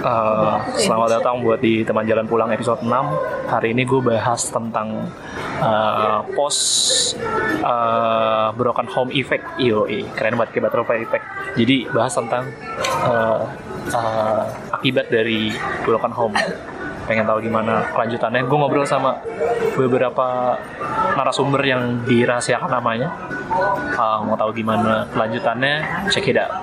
Eh, selamat datang buat di teman jalan pulang episode 6 Hari ini gue bahas tentang eh, post eh, broken home effect. Iyo, keren banget kayak butterfly effect. Jadi bahas tentang eh, eh, akibat dari broken home. Pengen tahu gimana kelanjutannya. Gue ngobrol sama beberapa narasumber yang dirahasiakan namanya. Eh, Mau tahu gimana kelanjutannya Check it out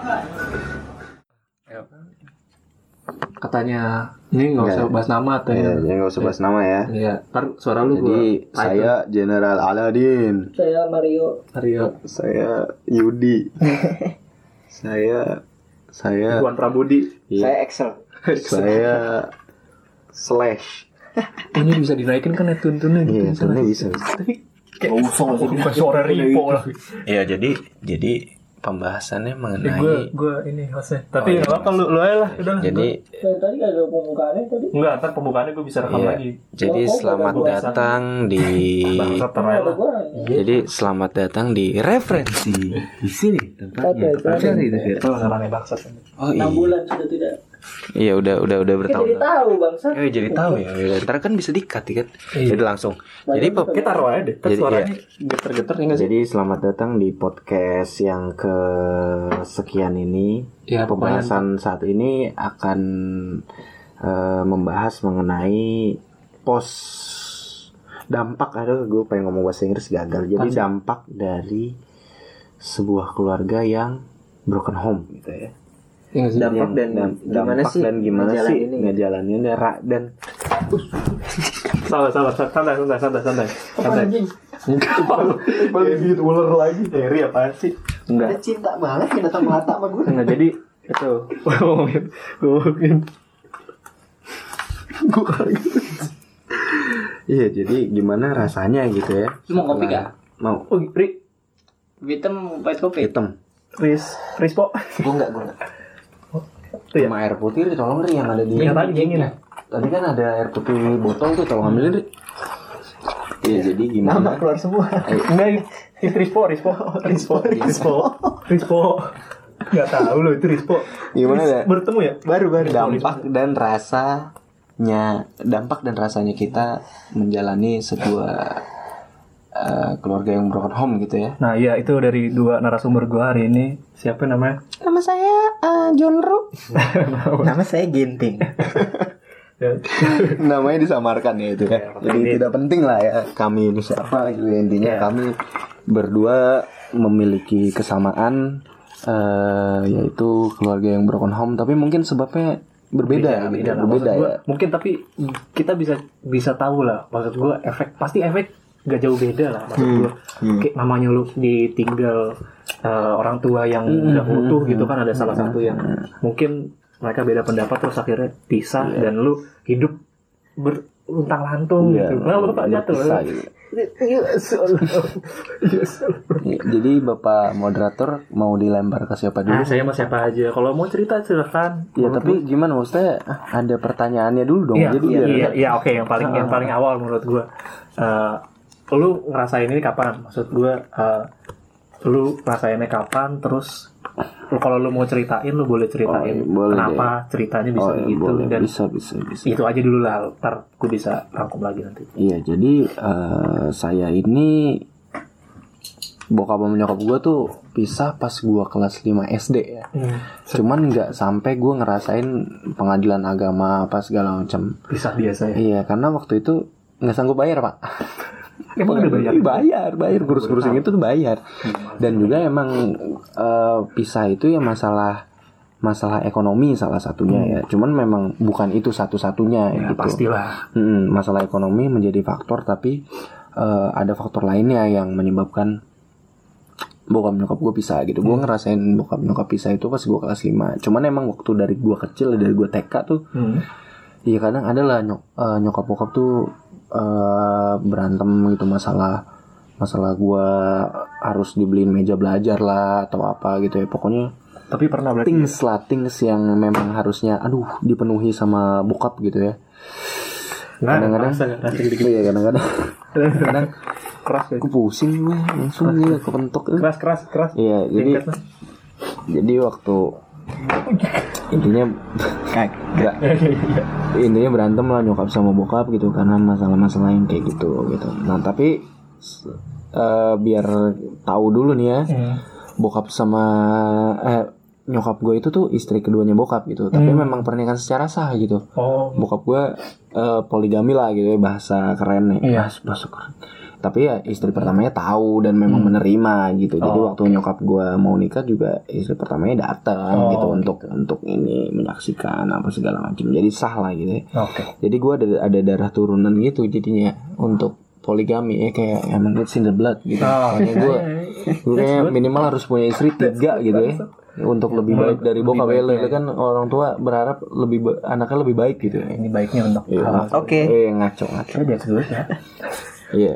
katanya ini nggak usah bahas nama atau Ya, ya nggak usah bahas nama ya. Iya, ntar suara lu Jadi gua saya General Aladin, Saya Mario. Mario saya Yudi, saya saya Tuan Prabudi. iya, Saya Excel. saya Slash. Ini bisa dinaikin kan ya tuntunnya Iya, sebenarnya bisa. Kayak usah usah suara ripo lah. Iya jadi jadi pembahasannya Eh, mengenai gue gue ini hostnya. Tapi nggak apa lu lu aja lah, udah jadi tadi ada pembukaannya tadi. Enggak, ntar pembukaannya gue bisa rekam iya, lagi. jadi Oh, oh, selamat datang di jadi selamat datang di referensi di sini tempatnya. Cari itu, bangsat. oh Enam iya bulan sudah tidak. Iya udah udah udah bertahun jadi tahu bangsa. Eh, jadi tahu ya. ya. Ntar kan bisa dikat ya kan. Iya. Jadi langsung. Jadi pe- Kita taruh aja deh. Jadi, suaranya geter-geter ya nggak sih? Jadi selamat datang di podcast yang ke sekian ini. Ya, Pembahasan saat ini akan eh, membahas mengenai pos dampak aduh gue pengen ngomong bahasa Inggris gagal jadi dampak dari sebuah keluarga yang broken home gitu ya Iya nggak sih? Dampak dan Dam- gimana dampak sih dan gimana sih ngejalaninnya? ngejalaninnya Ra- dan Salah, salah, santai, santai, santai, santai. Santai. Anjing. Balik gitu ular lagi. Eri apaan sih? Dia cinta banget ya datang mata sama gue. Nah, jadi itu ngomongin ngomongin iya jadi gimana rasanya gitu ya Lu mau kopi Setelah- mau oh Ri Hitam white kopi. hitam Riz Rispo Gue enggak, gue enggak. Itu ya? sama air putih Ri, tolong Ri yang ada di yang tadi dingin tadi kan ada air putih botol tuh tolong ambilin Ri. Iya jadi gimana? Keluar semua. enggak itu Rispo Rispo Rispo Rispo Rispo nggak tahu loh itu Rispo Gimana ya? bertemu ya? Baru baru. Dampak dan rasanya dampak dan rasanya kita menjalani sebuah eh, keluarga yang broken home gitu ya. Nah iya itu dari dua narasumber gua hari ini. Siapa namanya? Nama saya uh, John Ru. Nama saya Genting. Ya. namanya disamarkan ya itu. Ya jadi tidak penting lah ya kami ini siapa gitu ya. intinya. Ya. kami berdua memiliki kesamaan eh, yaitu keluarga yang broken home. Tapi mungkin sebabnya berbeda gitu, beda. berbeda Maksud gua, ya mungkin tapi kita bisa bisa tahu lah. Maksud gua efek pasti efek gak jauh beda lah maksud gua. Kayak namanya lu ditinggal eh, orang tua yang udah utuh gitu kan ada salah satu yang mungkin mereka beda pendapat terus akhirnya pisah dan lu hidup beruntang lantung Iya, gitu. Nah bapak jatuh? berpisah gitu. Ya, jadi bapak moderator mau dilempar ke siapa dulu? Nah, saya mau siapa aja. Kalau mau cerita silahkan. Ya tapi gimana? Maksudnya ada pertanyaannya dulu dong. Iya, Jadi iya, iya, iya, oke. Yang paling yang paling awal menurut gua. Eh, lu ngerasain ini kapan? Maksud gua eh, lu ngerasainnya kapan? Terus kalau lu mau ceritain lu boleh ceritain Oh, iya, boleh kenapa ceritanya bisa Oh, iya, gitu boleh. dan bisa bisa bisa. itu aja dulu lah. Ntar gua bisa rangkum lagi nanti. Iya, jadi eh, saya ini bokap sama nyokap gue tuh pisah pas gua kelas 5 SD ya. Cuman nggak sampai gua ngerasain pengadilan agama apa segala macam. Bisa biasa ya. Iya, karena waktu itu nggak sanggup bayar pak. Emang udah bayar? Bayar, bayar. Kurus-kurus yang itu tuh bayar. Dan juga emang eh, pisah itu ya masalah masalah ekonomi salah satunya ya. Cuman memang bukan itu satu-satunya Ya, gitu. pastilah. Mm, masalah ekonomi menjadi faktor tapi eh, ada faktor lainnya yang menyebabkan bokap nyokap gue pisah gitu. Gue ngerasain bokap nyokap pisah itu pas gue kelas 5. Cuman emang waktu dari gue kecil dari gue TK tuh Hmm. Iya kadang ada lah nyok, eh, nyokap bokap tuh eh, berantem gitu masalah masalah gua harus dibeliin meja belajar lah atau apa gitu ya. Pokoknya Tapi pernah berarti things lah things yang memang harusnya aduh dipenuhi sama bokap gitu ya. Kadang-kadang iya kadang-kadang. Kadang keras ya. aku pusing gue langsung gitu kepentok keras keras keras. Iya jadi jadi waktu intinya Enggak. Intinya berantem lah nyokap sama bokap gitu karena masalah-masalah yang kayak gitu gitu. Nah tapi eh, biar tahu dulu nih ya, Hmm. bokap sama eh nyokap gue itu tuh istri keduanya bokap gitu. Tapi memang pernikahan secara sah gitu. Oh, Bokap gue eh, poligami lah gitu ya bahasa kerennya. Iya. Bahasa, bahasa keren. Tapi ya istri pertamanya tahu dan memang menerima gitu. Jadi Oh. waktu nyokap gue mau nikah juga istri pertamanya datang Oh, gitu untuk untuk ini menyaksikan apa segala macam. Jadi sah lah gitu ya. oke. Jadi gue ada ada darah turunan gitu jadinya untuk poligami ya kayak emang it's in the blood gitu. Oh. Gue gue kayak minimal harus punya istri tiga gitu ya untuk lebih baik dari bokap ya. Lu kan orang tua berharap lebih ba- anaknya lebih baik gitu ya. Ini baiknya untuk Iya. hal- Oke. Eh ngaco ngaco. Dia serius ya. Iya.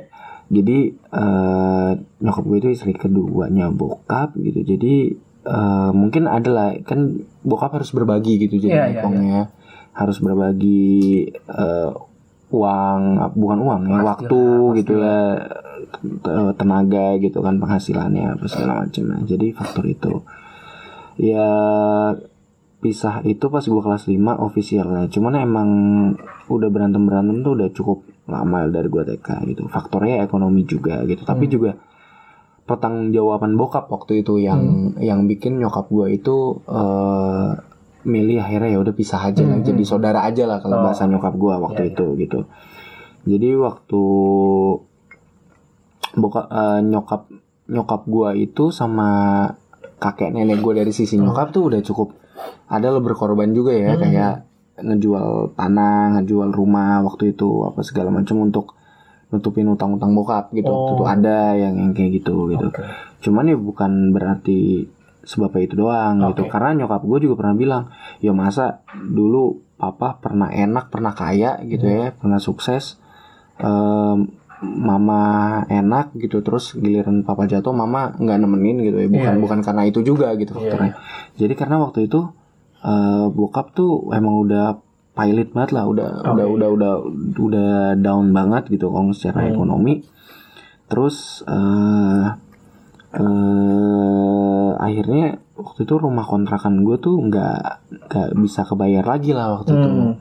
Jadi eh nyokap gue itu istri keduanya bokap gitu. Jadi eh mungkin ada lah kan bokap harus berbagi gitu jadi iya, ngomongnya harus berbagi eh, uang bukan uang ya waktu gitu ya te- tenaga gitu kan penghasilannya apa segala macam nah, jadi faktor itu. Ya pisah itu pas gue kelas 5 officialnya cuman emang udah berantem berantem tuh udah cukup lama dari gue TK gitu. Faktornya ekonomi juga gitu. Tapi juga pertanggungjawaban bokap waktu itu yang yang bikin nyokap gue itu eh milih akhirnya ya udah pisah aja lah. Jadi saudara aja lah kalau Oh. bahasa nyokap gue waktu iya. itu gitu. Jadi waktu bokap eh, nyokap nyokap gue itu sama kakek nenek gue dari sisi nyokap tuh udah cukup ada lo berkorban juga ya Hmm. kayak ngejual tanah ngejual rumah waktu itu apa segala macam untuk nutupin utang-utang bokap gitu waktu Oh. itu ada yang yang kayak gitu gitu Oke. cuman ya bukan berarti sebab itu doang gitu Oke. karena nyokap gue juga pernah bilang ya masa dulu papa pernah enak pernah kaya gitu Hmm. ya pernah sukses Em, mama enak gitu terus giliran papa jatuh mama nggak nemenin gitu ya bukan Iya, iya. bukan karena itu juga gitu Iya, faktornya jadi karena waktu itu eh, bokap tuh emang udah pilot banget lah udah udah udah udah udah down banget gitu kalau secara Hmm. ekonomi terus eh eh akhirnya waktu itu rumah kontrakan gue tuh nggak nggak bisa kebayar lagi lah waktu itu Hmm.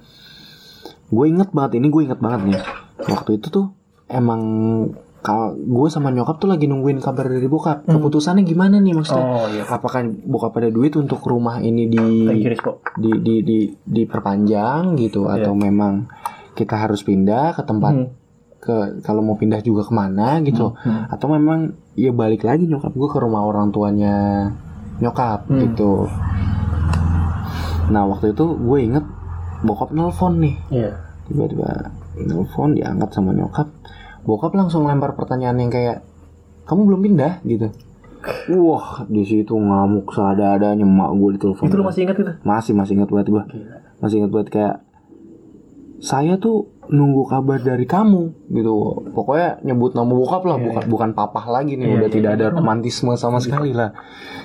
gue inget banget ini gue inget banget nih waktu itu tuh emang kalau gue sama nyokap tuh lagi nungguin kabar dari bokap keputusannya gimana nih maksudnya Oh iya. apakah bokap ada duit untuk rumah ini di di di di diperpanjang gitu atau memang kita harus pindah ke tempat Hmm. ke kalau mau pindah juga ke mana gitu Hmm. atau memang ya balik lagi nyokap gue ke rumah orang tuanya nyokap Hmm. gitu nah waktu itu gue inget bokap nelfon nih Iya. tiba-tiba nelfon diangkat sama nyokap bokap langsung lempar pertanyaan yang kayak kamu belum pindah? gitu. Wah di situ ngamuk seadanya mak gue ditelepon. Itu lu masih ingat itu? masih masih ingat banget gue masih ingat banget kayak saya tuh nunggu kabar dari kamu gitu. Pokoknya nyebut nama bokap lah bukan bukan papah lagi nih Iya, udah iya, tidak iya. ada romantisme sama sekali lah.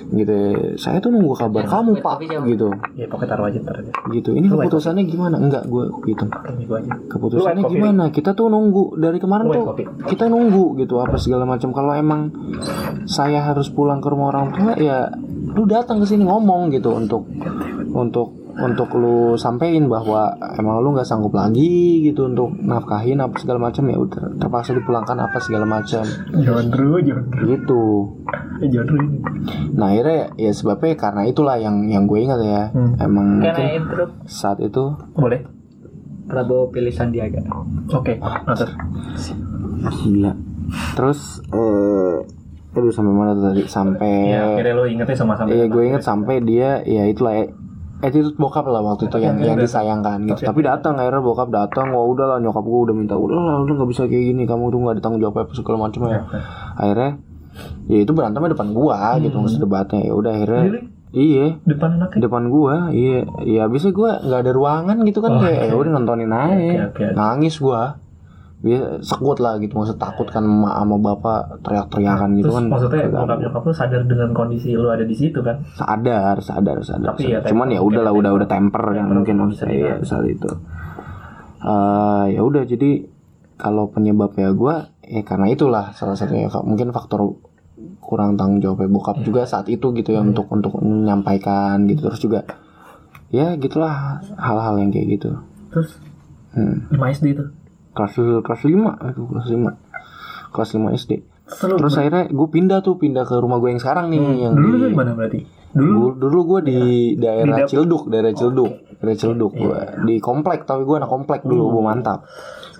Gitu. Saya tuh nunggu kabar kamu pak gitu. Ya pokoknya taruh aja ntar aja. gitu. Ini Lu keputusannya gimana? Enggak gue aja. keputusannya gimana? Kita tuh nunggu dari kemarin tuh coffee. kita nunggu gitu apa segala macam. Kalau emang saya harus pulang ke rumah orang tua ya lu datang ke sini ngomong gitu untuk untuk untuk lu sampein bahwa emang lu nggak sanggup lagi gitu untuk nafkahin apa segala macam ya udah terpaksa dipulangkan apa segala macam Jondro, Jondro. gitu Eh, Jondro nah akhirnya ya sebabnya karena itulah yang yang gue ingat ya Hmm. emang Can mungkin I interrupt? saat itu Boleh? Prabowo pilih Sandiaga. Oke. Terus. Gila. Terus eh aduh sampai mana tuh tadi? Sampai Ya, akhirnya lu ingetnya sama-sama. Iya, gue inget sampai dia ya itulah ya, attitude bokap lah waktu itu yang yang disayangkan gitu. Tapi datang akhirnya bokap datang, wah udah lah nyokap gue udah minta udah lah udah nggak bisa kayak gini, kamu tuh nggak ada tanggung jawab apa segala macam ya. Akhirnya ya itu berantemnya depan gua gitu maksud debatnya ya udah akhirnya Really? iya Depan anaknya. depan gua iya ya bisa gua nggak ada ruangan gitu kan Oh, kayak ya udah nontonin aja Oke, oke. nangis gua dia sekut lah gitu. Maksud takut kan emak sama bapak teriak-teriakan gitu Terus kan. maksudnya bokap nyokap lu sadar dengan kondisi lu ada di situ kan? sadar sadar sadar, Tapi ya cuman ya udah lah mungkin udah udah temper kan Temper mungkin. maksud saya saat itu. Eh ya udah jadi kalau penyebabnya gua ya karena itulah salah satunya. Mungkin faktor kurang tanggung jawab bokap juga saat itu gitu ya untuk untuk menyampaikan gitu. Terus juga ya gitulah hal-hal yang kayak gitu. Terus hmm. 5 SD itu kelas kelas lima itu kelas lima. Kelas 5 SD terus, terus akhirnya gue pindah tuh pindah ke rumah gue yang sekarang nih yang dulu di, mana berarti? Dulu? Dulu, dulu gue di daerah Di Cilduk, daerah Cilduk, daerah Cilduk gue di komplek, tapi gue anak komplek dulu, gue mantap.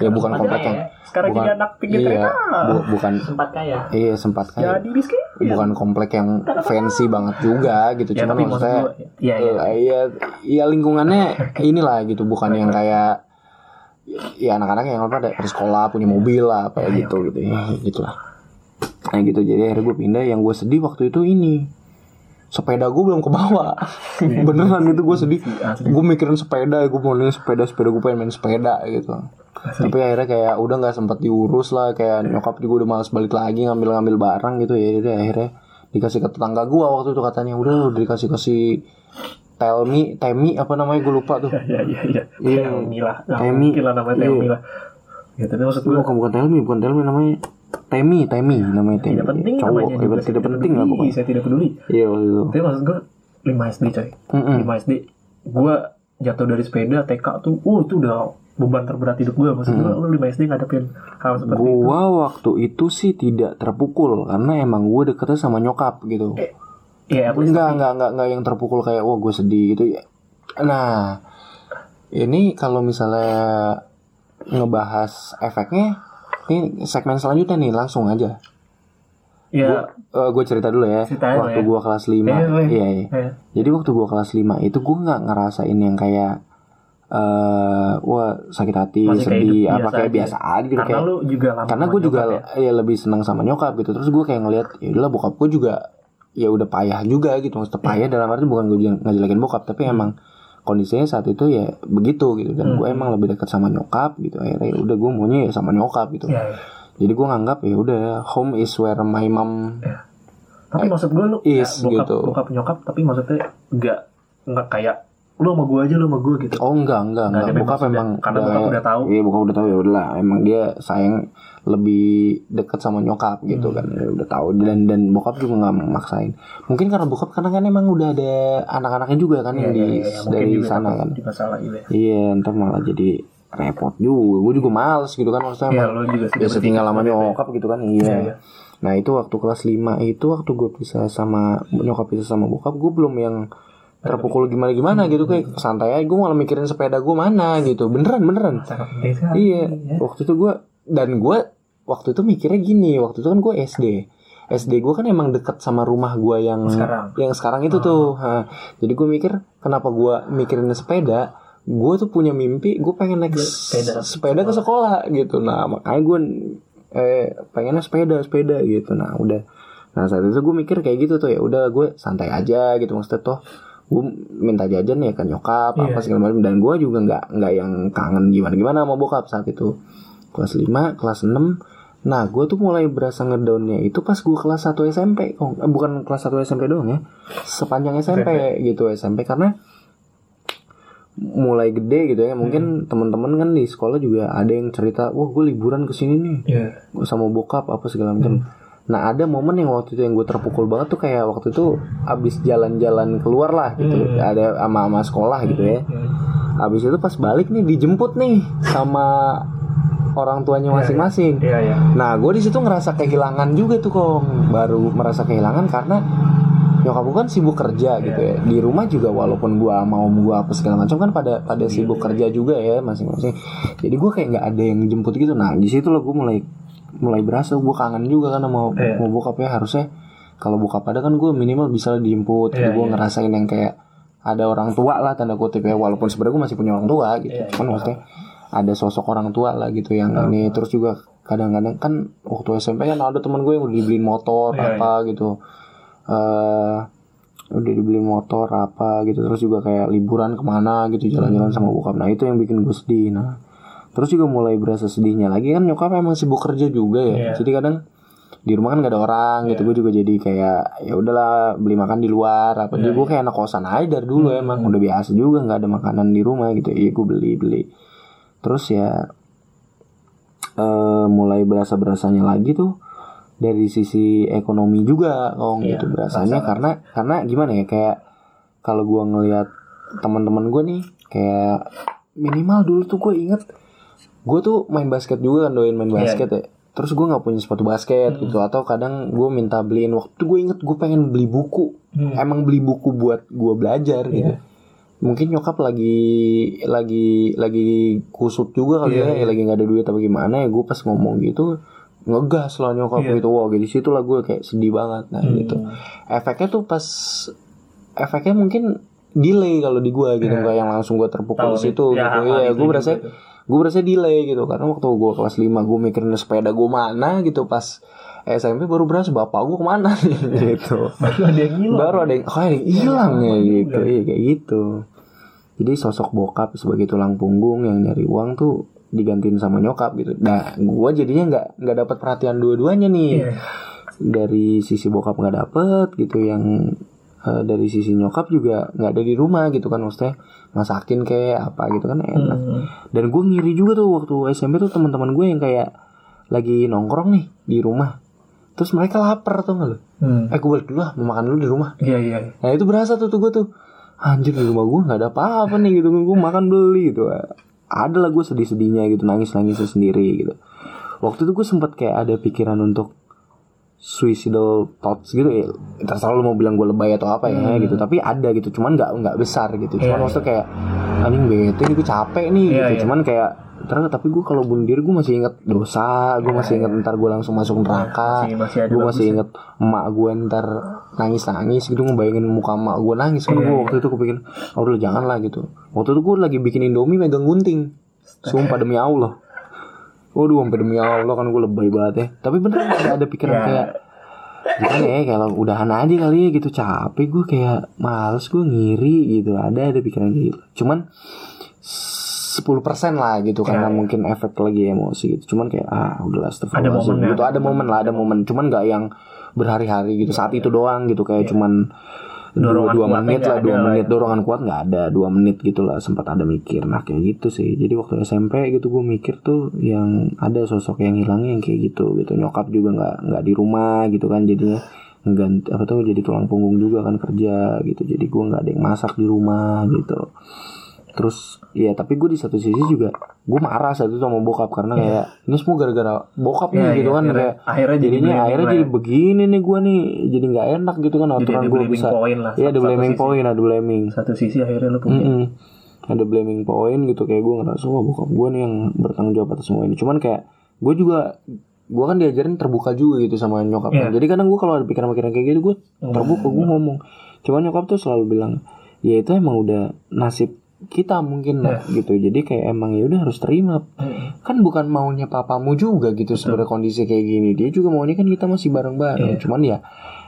Ya bukan komplek yang sekarang bukan, jadi anak pinggir iya, kereta. bu- bukan Sempat kaya. iya sempat kayak jadi miskin? Bukan komplek yang fancy banget juga gitu, ya cuman maksudnya gua ya ya eh, iya iya lingkungannya inilah gitu, bukan yang kayak ya anak-anak yang apa ada sekolah punya mobil lah apa ya gitu gitu ya gitulah. Nah gitu. Jadi akhirnya gue pindah. Yang gue sedih waktu itu ini. Sepeda gue belum kebawa. Beneran itu gue sedih. Gue mikirin sepeda gue mau nih sepeda sepeda gue pengen main sepeda gitu. Tapi akhirnya kayak udah nggak sempat diurus lah kayak nyokap juga udah males balik lagi ngambil ngambil barang gitu ya. Jadi akhirnya dikasih ke tetangga gue waktu itu katanya. Udah udah dikasih kasih Telmi, Temi apa namanya gue lupa tuh. ya ya ya Iya. Telmi lah Temi. mungkin lah namanya Iya. Telmi lah ya tapi maksud gue Bukan bukan Telmi, bukan Telmi namanya Temi, Temi namanya Temi. tidak penting Cowok, namanya ya, juga, tidak penting lah peduli, pokoknya. saya tidak peduli Iya waktu itu. tapi maksud gue 5 SD coy Mm-mm. 5 SD gue jatuh dari sepeda TK tuh oh itu udah beban terberat hidup gue maksud gue lu 5 SD ngadepin hal seperti itu Gua waktu itu sih tidak terpukul karena emang gue deketnya sama nyokap gitu. ya at least Enggak, enggak, enggak, enggak yang terpukul kayak wah gue sedih gitu ya. Nah, ini kalau misalnya ngebahas efeknya, ini segmen selanjutnya nih langsung aja. ya gue cerita dulu ya. Waktu ya. gue kelas 5 Eh, eh. Iya, iya. eh, Jadi waktu gue kelas 5 itu gue nggak ngerasain yang kayak eh wah sakit hati, Masih kayak sedih, hidup apa biasa kayak aja. biasa aja gitu karena kayak. lu juga lama karena gue juga ya. ya lebih senang sama nyokap gitu. Terus gue kayak ngelihat ya udahlah bokap gue juga ya udah payah juga gitu. Maksudnya Iya. payah dalam arti bukan gue ngejelekin bokap, tapi Hmm. emang kondisinya saat itu ya begitu gitu dan gue emang lebih dekat sama nyokap gitu akhirnya ya udah gue maunya ya sama nyokap gitu Ya, ya. jadi gue nganggap ya udah home is where my mom tapi maksud gue lu Is, ya, bokap, gitu. bokap nyokap tapi maksudnya enggak enggak kayak lu sama gue aja lu sama gue gitu Oh enggak enggak Nggak enggak ada bokap emang karena bokap udah tahu. Iya bokap udah tahu ya udahlah emang dia sayang lebih deket sama nyokap gitu Hmm. kan ya udah tahu dan dan bokap juga nggak maksain. Mungkin karena bokap karena kan emang udah ada anak-anaknya juga kan yang Iya, di iya, iya, mungkin dari juga sana takut kan. ya Iya ntar malah jadi repot juga. Gue juga males gitu kan maksudnya ya emang lu juga biasa tinggal ya. nyokap gitu kan iya. Iya, iya. Nah itu waktu kelas 5 itu waktu gue pisah sama nyokap pisah sama bokap gue belum yang terpukul gimana gimana gitu kayak santai aja gue malah mikirin sepeda gue mana gitu beneran beneran iya ya. waktu itu gue dan gue waktu itu mikirnya gini waktu itu kan gue SD SD gue kan emang deket sama rumah gue yang Sekarang. yang sekarang itu tuh. Ha, jadi gue mikir kenapa gue mikirin sepeda? Gue tuh punya mimpi gue pengen naik Sepeda. sepeda, ke sekolah gitu. Nah makanya gue eh pengennya sepeda sepeda gitu. Nah udah. Nah saat itu gue mikir kayak gitu tuh ya udah gue santai aja gitu. Maksudnya tuh gue minta jajan ya ke nyokap apa Iya. segala macam. Dan gue juga nggak nggak yang kangen gimana gimana sama bokap saat itu. Kelas 5 kelas 6 nah gue tuh mulai berasa ngedownnya itu pas gue kelas 1 SMP kok eh, bukan kelas 1 SMP doang ya. Sepanjang SMP gitu SMP karena mulai gede gitu ya. Mungkin teman-teman kan di sekolah juga ada yang cerita wah gue liburan ke sini nih. Gua sama bokap apa segala macam. Nah ada momen yang waktu itu yang gue terpukul banget tuh kayak waktu itu abis jalan-jalan keluar lah gitu. Ada ama ama sekolah gitu ya. Abis itu pas balik nih dijemput nih sama orang tuanya masing-masing Iya, iya. Nah, gue di situ ngerasa kehilangan juga tuh kong. Baru merasa kehilangan karena nyokap gue kan sibuk kerja gitu ya. Di rumah juga walaupun gue mau gue apa segala macam kan pada pada sibuk kerja juga ya masing-masing. Jadi gue kayak nggak ada yang jemput gitu. Nah, di situ loh gue mulai mulai berasa gue kangen juga kan sama Iya. mau bokap ya harusnya kalau bokap ada kan gue minimal bisa dijemput. Jadi Iya, gue iya. ngerasain yang kayak ada orang tua lah tanda kutip ya walaupun sebenarnya gue masih punya orang tua gitu. Iya, Cuman iya. maksudnya ada sosok orang tua lah gitu yang ini. Terus juga kadang-kadang kan waktu SMP kan ada teman gue yang udah dibeliin motor Iya, apa gitu. Eh udah dibeliin motor apa gitu. Terus juga kayak liburan ke mana gitu jalan-jalan sama bokap. Nah itu yang bikin gue sedih. Nah terus juga mulai berasa sedihnya lagi kan nyokap emang sibuk kerja juga ya. Iya. jadi kadang di rumah kan gak ada orang gitu. Gue juga jadi kayak ya udahlah beli makan di luar apa. Jadi gue kayak anak kosan aja dari dulu emang. Udah biasa juga nggak ada makanan di rumah gitu. Iya gue beli beli terus ya eh mulai berasa berasanya lagi tuh dari sisi ekonomi juga kong Iya, gitu berasanya. karena karena gimana ya kayak kalau gua ngelihat teman-teman gue nih kayak minimal dulu tuh gue inget gue tuh main basket juga kan doain main basket ya. Terus gue nggak punya sepatu basket gitu atau kadang gue minta beliin waktu gue inget gue pengen beli buku. Emang beli buku buat gue belajar gitu mungkin nyokap lagi lagi lagi kusut juga kali ya, ya lagi nggak ada duit apa gimana ya gue pas ngomong gitu ngegas lah nyokap gitu. Wah di situ lah gue kayak sedih banget nah gitu. Efeknya tuh pas efeknya mungkin delay kalau di gue gitu nggak yang langsung gue terpukul di situ. Ya, gitu. ya gue berasa tuh. gue berasa delay gitu karena waktu gue kelas 5 gue mikirin sepeda gue mana gitu pas SMP baru berasa bapak gue ke mana? Nih gitu. Baru ada yang hilang. baru ada yang oh, ada yang hilang ya gitu. iya. Kayak gitu. Jadi sosok bokap sebagai tulang punggung yang nyari uang tuh digantiin sama nyokap gitu. Nah gue jadinya nggak nggak dapat perhatian dua-duanya nih. Iya. dari sisi bokap nggak dapet gitu yang eh, dari sisi nyokap juga nggak ada di rumah gitu kan maksudnya masakin kayak apa gitu kan enak. Hmm. dan gue ngiri juga tuh waktu SMP tuh teman-teman gue yang kayak lagi nongkrong nih di rumah terus mereka lapar tuh nggak lo Hmm. eh gue balik dulu lah mau makan dulu di rumah. Iya iya. Nah itu berasa tuh tuh gue tuh Anjir di rumah gue gak ada apa-apa nih gitu. Gue makan beli gitu. Ada lah gue sedih-sedihnya gitu Nangis-nangis sendiri gitu. Waktu itu gue sempet kayak ada pikiran untuk Suicidal thoughts gitu ya Terserah lu mau bilang gue lebay atau apa ya gitu. Tapi ada gitu Cuman gak, nggak besar gitu. Cuman Iya, maksudnya kayak Anjing bete nih gue capek nih Iya, gitu. iya. Cuman kayak Ternyata tapi gue kalau bunuh diri gue masih inget dosa Gue masih inget ntar gue langsung masuk neraka Masih- masih ada Gue masih bagusnya. inget emak gue ntar nangis nangis gitu ngebayangin muka emak gue nangis. Kan gue waktu itu kepikiran oh udah jangan lah gitu. Waktu itu gue lagi bikin indomie megang gunting. Sumpah demi allah Waduh sampai demi allah kan gue lebay banget ya. Tapi bener ada ada pikiran kayak gimana ya kalau udahan aja kali ya gitu. Capek gue kayak males gue ngiri gitu. Ada ada pikiran gitu. Cuman 10% lah gitu karena mungkin efek lagi emosi gitu. Cuman kayak ah udah Ada momen ya. gitu ada momen lah ada momen. Cuman nggak yang berhari-hari gitu. Saat itu doang gitu kayak cuman Dorongan dua kuatnya menit lah dua menit. Ya. dorongan kuat nggak ada. Dua menit gitu lah sempat ada mikir. Nah kayak gitu sih. Jadi waktu SMP gitu gue mikir tuh yang ada sosok yang hilangnya yang kayak gitu gitu. Nyokap juga nggak nggak di rumah gitu kan jadinya ngganti apa tuh jadi tulang punggung juga kan kerja gitu. Jadi gue nggak ada yang masak di rumah gitu terus ya tapi gue di satu sisi juga gue marah saat itu sama bokap karena kayak ini semua gara-gara bokap nih Iya, gitu iya, kan akhirnya- kayak akhirnya jadi jadinya blaming akhirnya jadi ya. begini nih gue nih jadi nggak enak gitu kan Jadi aturan gue bisa point lah. iya ada blaming sisi. point ada blaming Satu sisi akhirnya lu punya. Mm-mm. ada blaming point gitu kayak gue ngerasa wah bokap gue nih yang bertanggung jawab atas semua ini cuman kayak gue juga gue kan diajarin terbuka juga gitu sama nyokap Iya. jadi kadang gue kalau ada pikiran-pikiran kayak gitu gue terbuka gue ngomong cuman nyokap tuh selalu bilang ya itu emang udah nasib kita mungkin lah gitu. Jadi kayak emang ya udah harus terima. Kan bukan maunya papamu juga gitu sebenarnya kondisi kayak gini. Dia juga maunya kan kita masih bareng-bareng. Cuman ya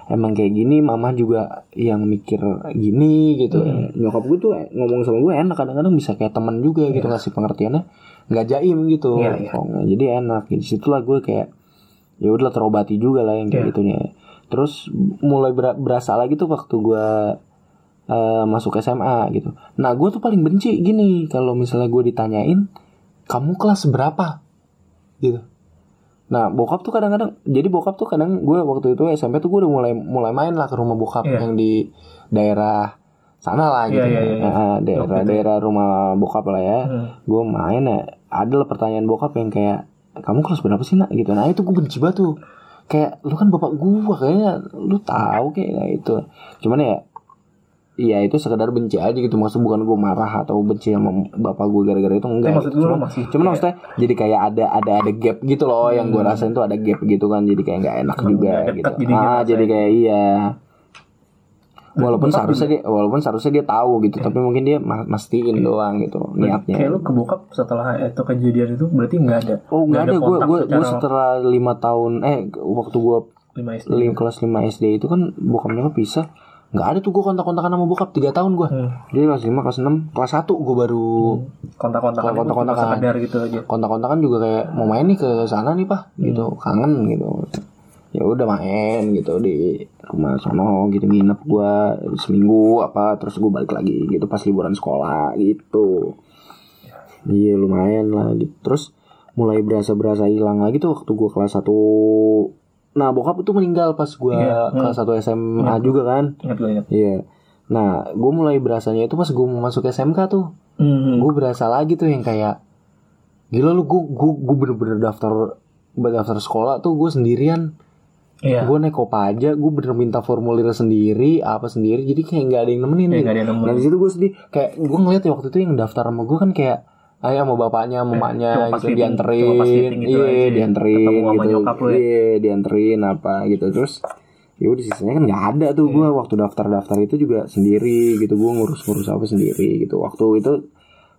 emang kayak gini mama juga yang mikir gini gitu. Nyokap gue tuh ngomong sama gue enak kadang-kadang bisa kayak teman juga gitu ngasih pengertiannya. Nggak jaim gitu. Iya, iya. Oh, jadi enak. Gitu situlah gue kayak ya udah terobati juga lah yang kayak gitunya. Terus mulai ber- berasa lagi tuh waktu gue eh, masuk SMA gitu. Nah gue tuh paling benci gini kalau misalnya gue ditanyain kamu kelas berapa? Gitu. Nah bokap tuh kadang-kadang jadi bokap tuh kadang gue waktu itu SMP tuh gue udah mulai mulai main lah ke rumah bokap Iya. yang di daerah sana lah gitu. Iya, iya, iya. Nah, daerah daerah rumah bokap lah ya. Hmm. gue main ya ada lah pertanyaan bokap yang kayak kamu kelas berapa sih nak? Gitu. Nah itu gue benci banget tuh. Kayak lu kan bapak gue kayaknya lu tahu kayak nah, itu cuman ya Iya itu sekedar benci aja gitu maksud bukan gue marah atau benci sama bapak gue gara-gara itu enggak. maksud gue Cuman- masih cuman maksudnya jadi kayak ada ada ada gap gitu loh yang gue rasain tuh ada gap gitu kan jadi kayak nggak enak Hmm, juga nggak gitu. jadinya Ah jadi kayak iya. Walaupun seharusnya dia walaupun seharusnya dia tahu gitu tapi mungkin dia ma- mastiin doang gitu niatnya. Kayak lu ke bokap setelah itu kejadian itu berarti nggak ada. Oh nggak ada gue gue gue setelah lima tahun eh waktu gue lima SD. kelas 5 SD itu kan bokap nyokap pisah nggak ada tuh gue kontak-kontakan sama bokap tiga tahun gue Hmm. jadi kelas 5 kelas 6 kelas 1 gue baru Kontak-kontakan itu Kontak-kontakan. cuma sekedar gitu aja. kontak-kontakan juga kayak mau main nih ke sana nih pak gitu. Kangen gitu. Ya udah main gitu di rumah sono gitu nginep gue seminggu apa terus gue balik lagi gitu pas liburan sekolah gitu. Iya lumayan lah gitu. Terus mulai berasa berasa hilang lagi tuh waktu gue kelas 1 nah bokap itu meninggal pas gue Iya, hmm. kelas 1 SMA juga kan Ingat gue ingat. Iya. Nah, gue mulai berasanya itu pas gue mau masuk SMK tuh. Hmm. Gue berasa lagi tuh yang kayak gila lu gue gue gue bener-bener daftar daftar sekolah tuh gue sendirian. Iya. Gue naik kopaja, gue bener minta formulir sendiri, apa sendiri. Jadi kayak nggak ada yang nemenin. Kayak gitu. nggak ada yang nemenin. Nah di situ gue sedih. Kayak gue ngeliat ya waktu itu yang daftar sama gue kan kayak ayah sama bapaknya, sama Eh, gitu dianterin, gitu iya ya. dianterin gitu, ya. iya dianterin apa gitu terus ya udah sisanya kan nggak ada tuh Iya. gue waktu daftar-daftar itu juga sendiri gitu gue ngurus-ngurus apa sendiri gitu waktu itu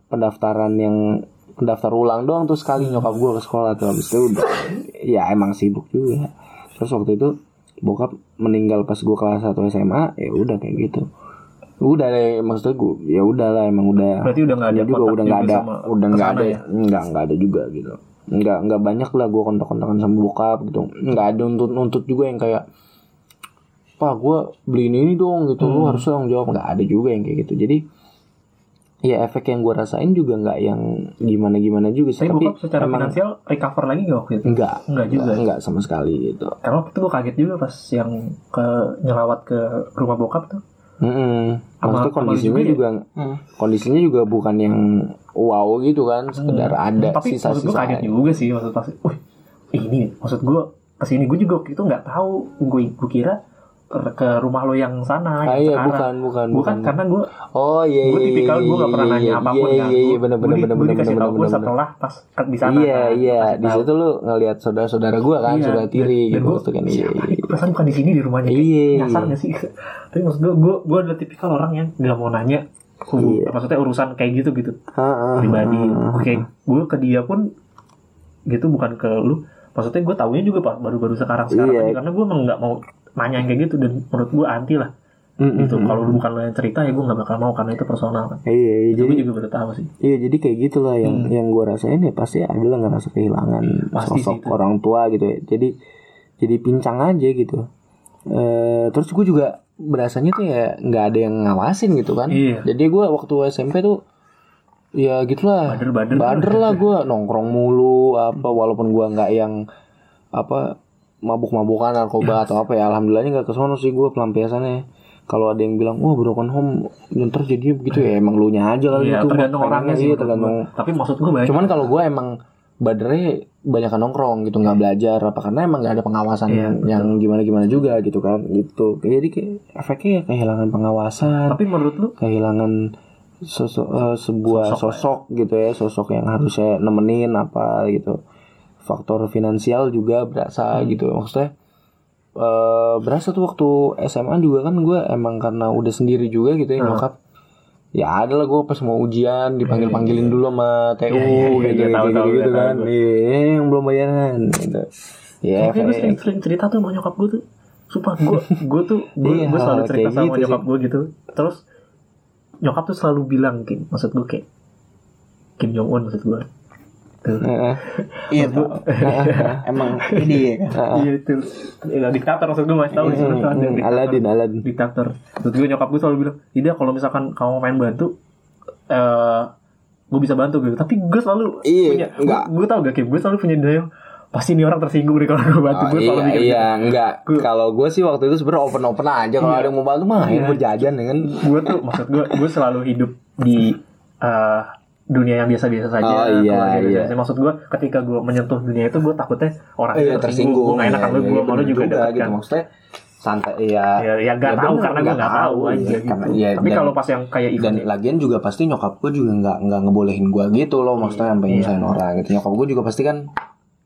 pendaftaran yang pendaftar ulang doang tuh sekali Hmm. nyokap gue ke sekolah tuh habis itu udah ya emang sibuk juga terus waktu itu bokap meninggal pas gue kelas 1 SMA ya udah kayak gitu udah deh maksudnya gue ya udah lah emang udah Berarti udah nggak ada Dia juga udah nggak ada udah nggak ada ya? nggak nggak ada juga gitu nggak nggak banyak lah gue kontak-kontakan sama bokap gitu nggak ada nuntut juga yang kayak pak gue beliin ini dong gitu lu Hmm. harus tanggung jawab nggak ada juga yang kayak gitu jadi ya efek yang gue rasain juga nggak yang gimana gimana juga sih Tapi bokap secara emang finansial recover lagi nggak waktu itu? nggak Enggak juga. ya? nggak sama sekali gitu Karena waktu itu gue kaget juga pas yang ke nyelawat ke rumah bokap tuh. Mm-mm. Sama- Maksudnya kondisinya juga ya? juga, kondisinya juga bukan yang wow gitu kan, sekedar ada Hmm. Tapi maksud gue sisa-sisa. kaget juga sih maksud pas, wih ini maksud gue ke sini gue juga itu nggak tahu gue gue kira ke, ke rumah lo yang sana Ah, yang iya, sekarang. bukan, bukan, Gue kan bukan. karena gue Oh iya iya. gue tipikal gue gak pernah iya, nanya iya, apa pun iya, kan. Iya iya benar benar Gue benar gue benar dikasih gue benar. setelah pas di sana. Iya kan, iya di situ lu ngelihat saudara-saudara gua kan, Iya, saudara dan- tiri dan gitu gua, waktu kan iya. iya. Perasaan bukan di sini di rumahnya. Iya, nyasar gak sih? Tapi maksud gue gue gue adalah tipikal orang yang gak mau nanya hubung- Iya. maksudnya urusan kayak gitu gitu. Pribadi. Oke gue ke dia pun gitu bukan ke lu. Maksudnya gue tahunya juga pas baru-baru sekarang sekarang Iya. aja karena gue emang nggak mau nanya yang kayak gitu dan menurut gue anti lah. Mm, mm, gitu. Mm. kalau lu bukan lo yang cerita ya gue nggak bakal mau karena itu personal kan. Iya, iya, itu jadi gue juga baru tahu sih. Iya jadi kayak gitulah yang yang gue rasain ya pasti adalah ngerasa kehilangan Hmm. Pasti sih sosok itu. orang tua gitu ya. Jadi jadi pincang aja gitu. Eh terus gue juga berasanya tuh ya nggak ada yang ngawasin gitu kan. Iya. Jadi gue waktu SMP tuh ya gitulah. Bader-bader. Bader lah gue nongkrong mulu apa walaupun gue nggak yang apa mabuk-mabukan narkoba atau apa ya alhamdulillahnya nggak kesono sih gue pelampiasannya kalau ada yang bilang wah broken home ntar jadinya begitu ya emang lu nya aja kali Iya, itu tergantung orangnya sih tergantung tapi maksud gue banyak cuman kalau gue emang badernya banyak nongkrong gitu nggak belajar apa karena emang nggak ada pengawasan Iya, yang, yang gimana gimana juga gitu kan gitu. Jadi kayak efeknya ya kehilangan pengawasan tapi menurut lu? kehilangan sosok eh, sebuah sosok, gitu ya sosok yang harusnya nemenin apa gitu. Faktor finansial juga berasa gitu. Maksudnya eh berasa tuh waktu SMA juga kan gue emang karena udah sendiri juga gitu ya nyokap ya ada lah gue pas mau ujian dipanggil panggilin dulu sama TU Iya, iya, iya, gitu iya, tahu, gitu, tahu, gitu, iya, tahu kan. iya yang belum bayaran gitu. Ya Tapi gue kayak- sering, sering cerita tuh sama nyokap gue tuh. Sumpah gue gue tuh gue, Iya, gue selalu cerita sama gitu nyokap gue gitu. Terus nyokap tuh selalu bilang Kim Maksud gue kayak Kim Jong Un maksud gue Tuh. Heeh. Iya tuh. Emang ini ya kan. Iya itu ya, Diktator maksud gue masih tahu tuh ada Hmm, diktator. Aladin Aladin Diktator Maksud gue nyokap gue selalu bilang Tidak kalau misalkan kamu main bantu eh Gue bisa bantu gitu Tapi gue selalu Iya, punya enggak. Gue tau gak Kim Gue selalu punya daya Pasti ini orang tersinggung deh kalau gue bantu Oh, Gue selalu iya, mikir iya, enggak. Gua- Kalau gue sih waktu itu sebenarnya open open aja. Kalau Iya. ada yang mau bantu mah, Iya. mau jajan dengan. gue tuh maksud gue gue selalu hidup di eh, dunia yang biasa-biasa saja Oh, iya, iya. biasa-biasa. maksud gue ketika gue menyentuh dunia itu gue takutnya orang itu Iya tersinggung. gue gak enak Iya, sama iya, gue malu bener juga deket gitu. kan Maksudnya santai ya. ya ya gak tahu bener, karena gue gak tahu aja iya, gitu karena- iya, tapi dan- kalau pas yang kayak dan event lagian juga pasti nyokap gue juga nggak nggak ngebolehin gue gitu loh maksudnya sampai Iya. nyusahin orang gitu nyokap gue juga pasti kan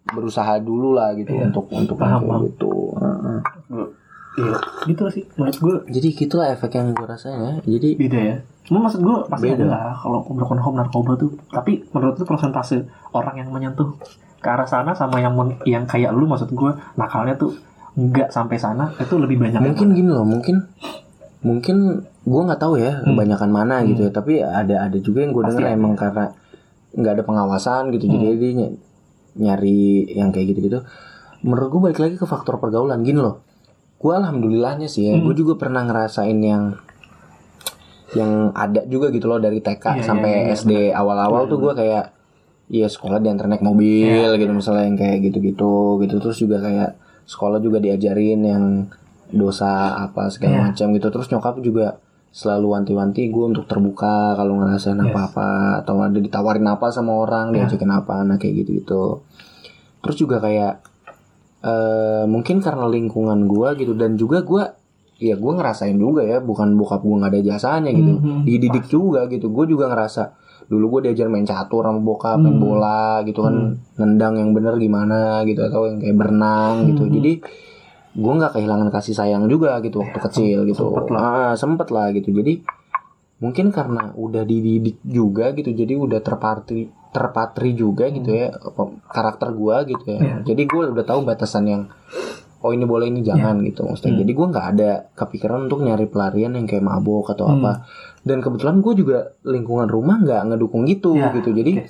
berusaha dulu lah gitu Iya. untuk untuk Paham, paham. gitu Heeh. Iya. Gitu sih menurut gue jadi gitulah efek yang gue rasain ya. Jadi beda ya. Cuma maksud gue pasti Beda. ada lah kalau broken home narkoba tuh. Tapi menurut lu persentase orang yang menyentuh ke arah sana sama yang men- yang kayak lu maksud gue nakalnya tuh nggak sampai sana itu lebih banyak mungkin gini loh mungkin mungkin gue nggak tahu ya Hmm. kebanyakan mana gitu ya. Tapi ada ada juga yang gue dengar emang karena nggak ada pengawasan gitu. Jadi Hmm. dia ny- nyari yang kayak gitu gitu menurut gue balik lagi ke faktor pergaulan. Gini loh gue alhamdulillahnya sih ya Hmm. gue juga pernah ngerasain yang yang ada juga gitu loh dari TK Iya, sampai iya, iya, SD awal-awal tuh gue kayak Iya sekolah diantar naik mobil Iya. gitu misalnya yang kayak gitu-gitu gitu. Terus juga kayak sekolah juga diajarin yang dosa apa segala Iya. macam gitu. Terus nyokap juga selalu wanti-wanti gue untuk terbuka kalau ngerasain apa-apa atau ada ditawarin apa sama orang diajakin apa nah kayak gitu gitu terus juga kayak eh mungkin karena lingkungan gue gitu dan juga gue ya gue ngerasain juga ya bukan bokap gue nggak ada jasanya gitu. Dididik juga gitu gue juga ngerasa dulu gue diajar main catur sama bokap main bola gitu kan nendang yang bener gimana gitu atau yang kayak berenang gitu. Jadi gue nggak kehilangan kasih sayang juga gitu waktu kecil gitu. Sempet lah. Ah, sempet lah gitu. Jadi mungkin karena udah dididik juga gitu jadi udah terpatri terpatri juga gitu ya apa- karakter gue gitu ya Iya. jadi gue udah tahu batasan yang oh ini boleh ini jangan gitu maksudnya Hmm. jadi gue nggak ada kepikiran untuk nyari pelarian yang kayak mabok atau Hmm. apa dan kebetulan gue juga lingkungan rumah nggak ngedukung gitu Ya, gitu jadi oke.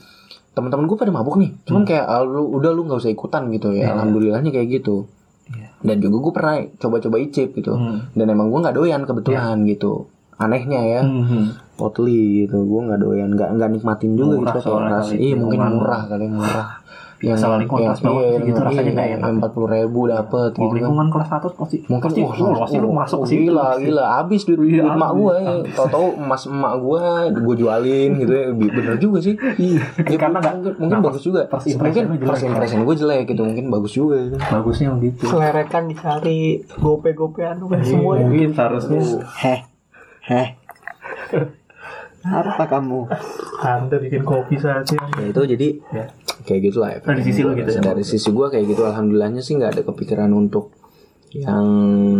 teman-teman gue pada mabuk nih cuman kayak ah, lu udah lu nggak usah ikutan gitu ya Iya. alhamdulillahnya kayak gitu Iya. dan juga gue pernah coba-coba icip gitu Hmm. dan emang gue nggak doyan kebetulan gitu anehnya ya Hmm. Oatly gitu gue nggak doyan nggak nggak nikmatin juga Murah gitu kayak soalnya rasa kali, iya mungkin lingkungan. murah kali murah yang Asal lingkungan kelas bawah sih gitu rasanya nggak enak. empat puluh ribu dapet Kalau gitu kan lingkungan kelas atas pasti mungkin pasti, wah, wah, pasti lu oh, masuk oh, situ. gila gila habis duit, Iya, duit emak gue ya tau-tau emas emak gue gue jualin gitu ya bener juga sih Iya. Ya, Karena nggak- mungkin, mungkin nah, bagus juga mungkin first impression gue jelek gitu mungkin bagus juga gitu. bagusnya begitu. Selerekan dicari gope-gopean bukan semua. Mungkin seharusnya Heh. Heh. Apa kamu? Anda bikin kopi saja. ya itu jadi Ya. kayak gitu lah Dari sisi lu gitu ya? dari sisi gue kayak gitu alhamdulillahnya sih nggak ada kepikiran untuk yang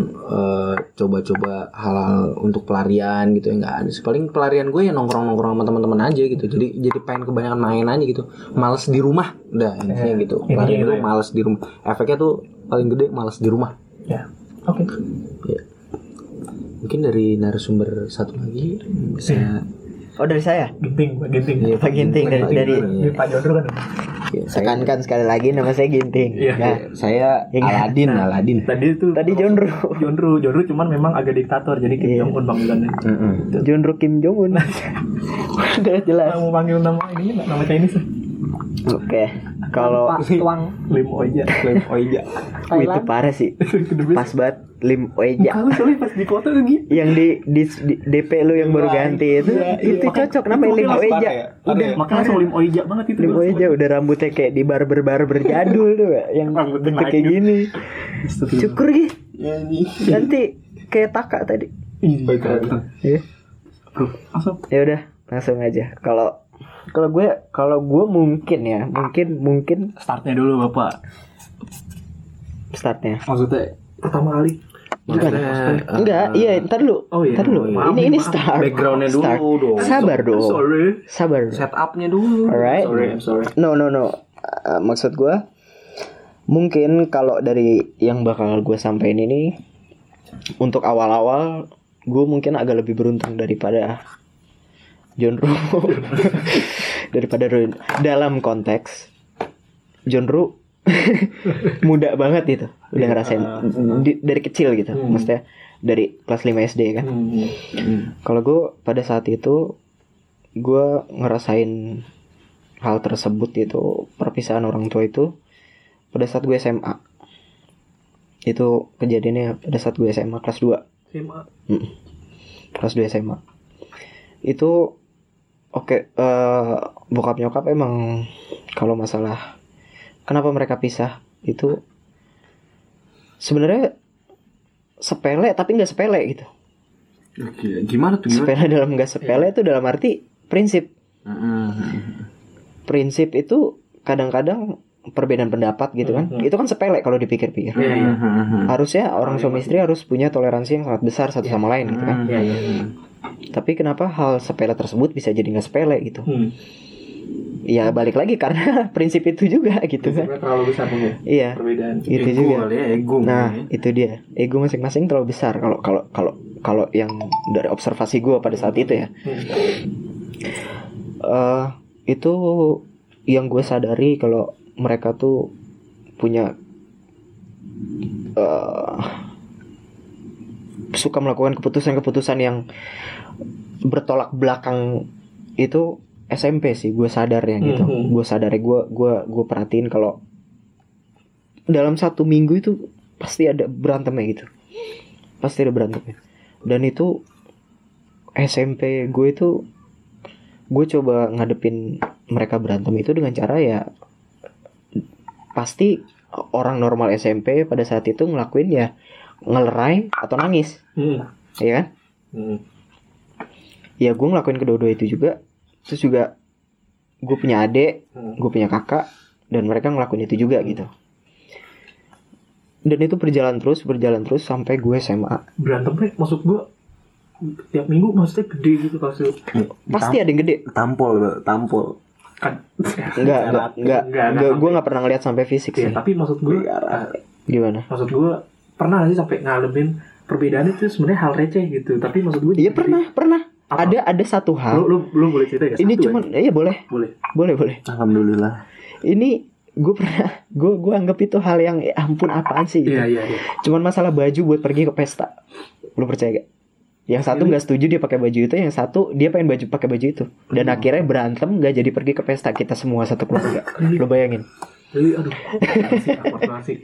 eh, coba-coba hal-hal untuk pelarian gitu ya nggak ada sih paling pelarian gue ya nongkrong-nongkrong sama teman-teman aja gitu jadi jadi pengen kebanyakan main aja gitu males di rumah udah intinya gitu intinya pelarian gitu itu ya. males di rumah efeknya tuh paling gede males di rumah Ya. Oke. ya mungkin dari narasumber satu lagi bisa Oh dari saya. Ginting, Pak Ginting. Iya, Pak Ginting dari Pak dari iya. Pak Jondro kan. Ya, saya, Tekankan sekali lagi nama saya Ginting. Iya. Ya. saya Ingat. Aladin Aladin Tadi itu Tadi Jondro. Jondro, Jondro cuman memang agak diktator jadi Kim Iya. Jong Un panggilannya. Mm-mm. Jondro Kim Jong Un. Udah jelas. Mau panggil nama ini nggak nama Chinese? Oke. Kalau tuang Lim Oja. Lim Oja. itu parah sih. Pas banget Lim Oeja. Kamu soalnya pas di foto tuh gitu. Yang di, di, di DP lu yang baru ganti itu itu cocok namanya Lim Oeja. Udah, makanya langsung Lim Oja banget itu. Lim Oeja udah rambutnya kayak di barber-barber jadul tuh yang Rambutnya kayak gini. Syukur gitu. Ya, Nanti kayak taka tadi. Iya. Ya. Langsung. Ya udah, langsung aja. Kalau kalau gue kalau gue mungkin ya, mungkin mungkin Startnya dulu Bapak. startnya. Maksudnya pertama kali. Bukan. Maksudnya, Enggak, iya, ntar dulu. Oh, iya. Ntar dulu. Maaf, ini ini start. Backgroundnya dulu Start. dong. Sabar dong. Sorry. Sabar. setupnya dulu Alright. Sorry, I'm sorry. No no no. Uh, maksud gue mungkin kalau dari yang bakal gue sampaikan ini untuk awal-awal gue mungkin agak lebih beruntung daripada John Ru daripada Ru dalam konteks John Ru muda banget itu udah ngerasain di- dari kecil gitu maksudnya dari kelas 5 SD kan. Hmm. kalau gue pada saat itu gue ngerasain hal tersebut itu perpisahan orang tua itu pada saat gue SMA itu kejadiannya pada saat gue SMA kelas 2 SMA. kelas 2 SMA itu oke eh, bokap nyokap emang kalau masalah kenapa mereka pisah itu sebenarnya sepele tapi nggak sepele gitu. Oke, gimana tuh gimana? sepele dalam nggak sepele itu dalam arti prinsip. Mm-mm. prinsip itu kadang-kadang perbedaan pendapat gitu kan. Itu kan sepele kalau dipikir-pikir. Iya, iya. harusnya orang suami istri harus punya toleransi yang sangat besar satu sama lain gitu kan. Iya, iya. Tapi kenapa hal sepele tersebut bisa jadi nggak sepele gitu Hmm. ya balik lagi karena prinsip itu juga gitu kan terlalu besar mungkin iya perbedaan. itu Ego juga ya, ego. nah mungkin. itu dia ego masing-masing terlalu besar kalau kalau kalau kalau yang dari observasi gue pada saat itu ya eh itu yang gue sadari kalau mereka tuh punya eh suka melakukan keputusan-keputusan yang bertolak belakang itu SMP sih gue sadar ya gitu. Mhm. gue sadar gue gue gue perhatiin kalau dalam satu minggu itu pasti ada berantemnya gitu. Pasti ada berantemnya. Dan itu SMP gue itu gue coba ngadepin mereka berantem itu dengan cara ya pasti orang normal SMP pada saat itu ngelakuin ya ngelerai atau nangis Hmm. ya kan? Hmm. ya gue ngelakuin kedua-dua itu juga. Terus juga gue punya adik Hmm. gue punya kakak dan mereka ngelakuin itu juga gitu. Dan itu berjalan terus berjalan terus sampai gue SMA Berantemnya maksud gua tiap minggu maksudnya gede gitu pasti. pasti ada yang gede. Tampol, tampol. Kan. enggak enggak enggak Enggak, enggak. Enggak gue nggak pernah ngeliat sampai fisik Ya, sih. tapi maksud gua gimana? maksud gua pernah sih sampai ngalamin perbedaan itu sebenarnya hal receh gitu tapi maksud gua iya pernah pernah. Apa? ada ada satu lu hal. lu, lu boleh cerita gak ini cuman aja. iya boleh. Boleh. Boleh boleh. Alhamdulillah. ini gue pernah gue gue anggap itu hal yang ya ampun apaan sih? gitu. iya iya iya. Cuman masalah baju buat pergi ke pesta. Lu percaya gak yang satu nggak setuju dia pakai baju itu yang satu dia pengen baju pakai baju itu. Dan akhirnya berantem nggak jadi pergi ke pesta kita semua satu keluarga. Lu bayangin Jadi, aduh asik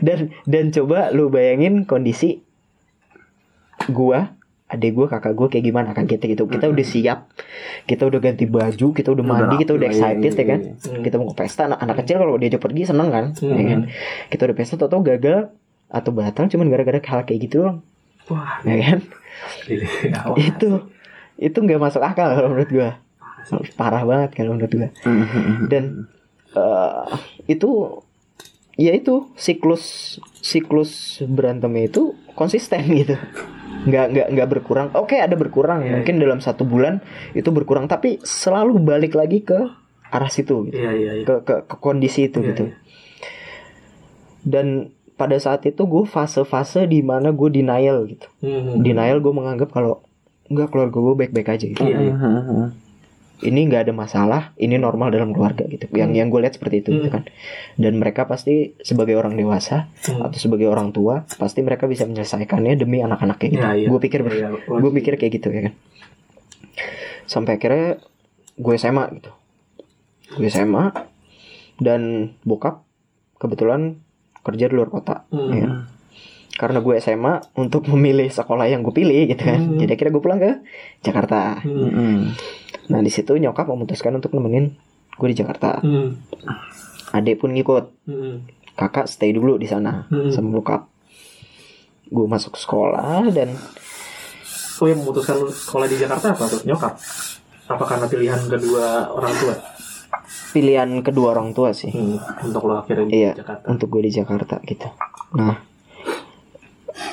dan dan coba lu bayangin kondisi gua adik gua kakak gua kayak gimana kan kita gitu. Kita udah siap kita udah ganti baju kita udah mandi kita udah rapi, excited ya kan? iya. kita mau ke pesta anak, anak kecil kalau diajak pergi seneng kan ya kan? Kita udah pesta tau gagal atau batal cuman gara-gara hal kayak gitu doang. Wah. Ya kan? Itu itu nggak masuk akal kalau menurut gua. Parah banget kalau menurut gua. Dan eh, itu ya itu siklus siklus berantemnya itu konsisten gitu. Nggak nggak nggak berkurang. Oke ada berkurang. Iya, mungkin dalam satu bulan itu berkurang tapi selalu balik lagi ke arah situ gitu. iya iya iya. Ke, ke ke kondisi itu Iya, gitu. iya. dan pada saat itu gue fase-fase di mana gue denial gitu. Hmm. denial gue menganggap kalau nggak keluarga gue baik-baik aja gitu. Iya, iya. Ini nggak ada masalah ini normal dalam keluarga gitu yang yang gue lihat seperti itu gitu kan dan mereka pasti sebagai orang dewasa Hmm. atau sebagai orang tua pasti mereka bisa menyelesaikannya demi anak-anaknya gitu Iya, iya. gue pikir Iya, iya. gue pikir kayak gitu ya kan sampai akhirnya gue SMA gitu gue SMA dan bokap kebetulan kerja di luar kota Hmm. ya. karena gue SMA untuk memilih sekolah yang gue pilih gitu kan Hmm. jadi akhirnya gue pulang ke Jakarta Hmm. Nah di situ nyokap memutuskan untuk nemenin gue di Jakarta. Hmm. Adik pun ngikut. Hmm. Kakak stay dulu di sana Hmm. sama bokap. Gue masuk sekolah dan Oh yang memutuskan sekolah di Jakarta apa tuh? Nyokap? Apa karena pilihan kedua orang tua? pilihan kedua orang tua sih. Hmm. Untuk lo akhirnya di Iya, Jakarta. untuk gue di Jakarta gitu. Nah,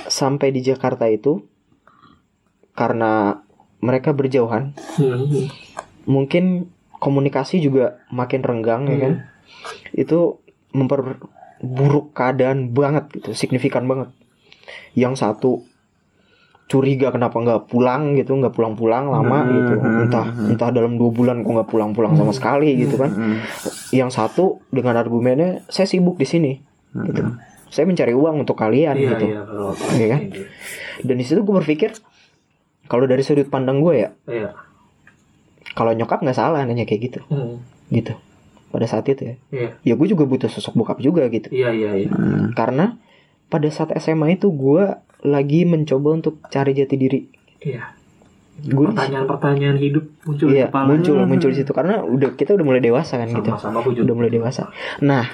sampai di Jakarta itu karena mereka berjauhan, Hmm. mungkin komunikasi juga makin renggang ya kan. Itu memperburuk keadaan banget gitu, signifikan banget. Yang satu curiga kenapa nggak pulang gitu, nggak pulang-pulang lama gitu, entah entah dalam dua bulan kok nggak pulang-pulang sama sekali gitu kan. Yang satu dengan argumennya saya sibuk di sini, gitu. Saya mencari uang untuk kalian Iya gitu. iya Iya kan? Dan di situ gue berpikir kalau dari sudut pandang gue ya, Iya. kalau nyokap nggak salah nanya kayak gitu, Hmm. gitu. Pada saat itu ya, Iya. ya gue juga butuh sosok bokap juga gitu. Iya iya iya. Karena pada saat SMA itu gue lagi mencoba untuk cari jati diri. Iya. Gue Pertanyaan-pertanyaan hidup muncul di iya kepala. muncul muncul di situ karena udah kita udah mulai dewasa kan gitu. Sama-sama gue juga. Udah mulai dewasa. Nah,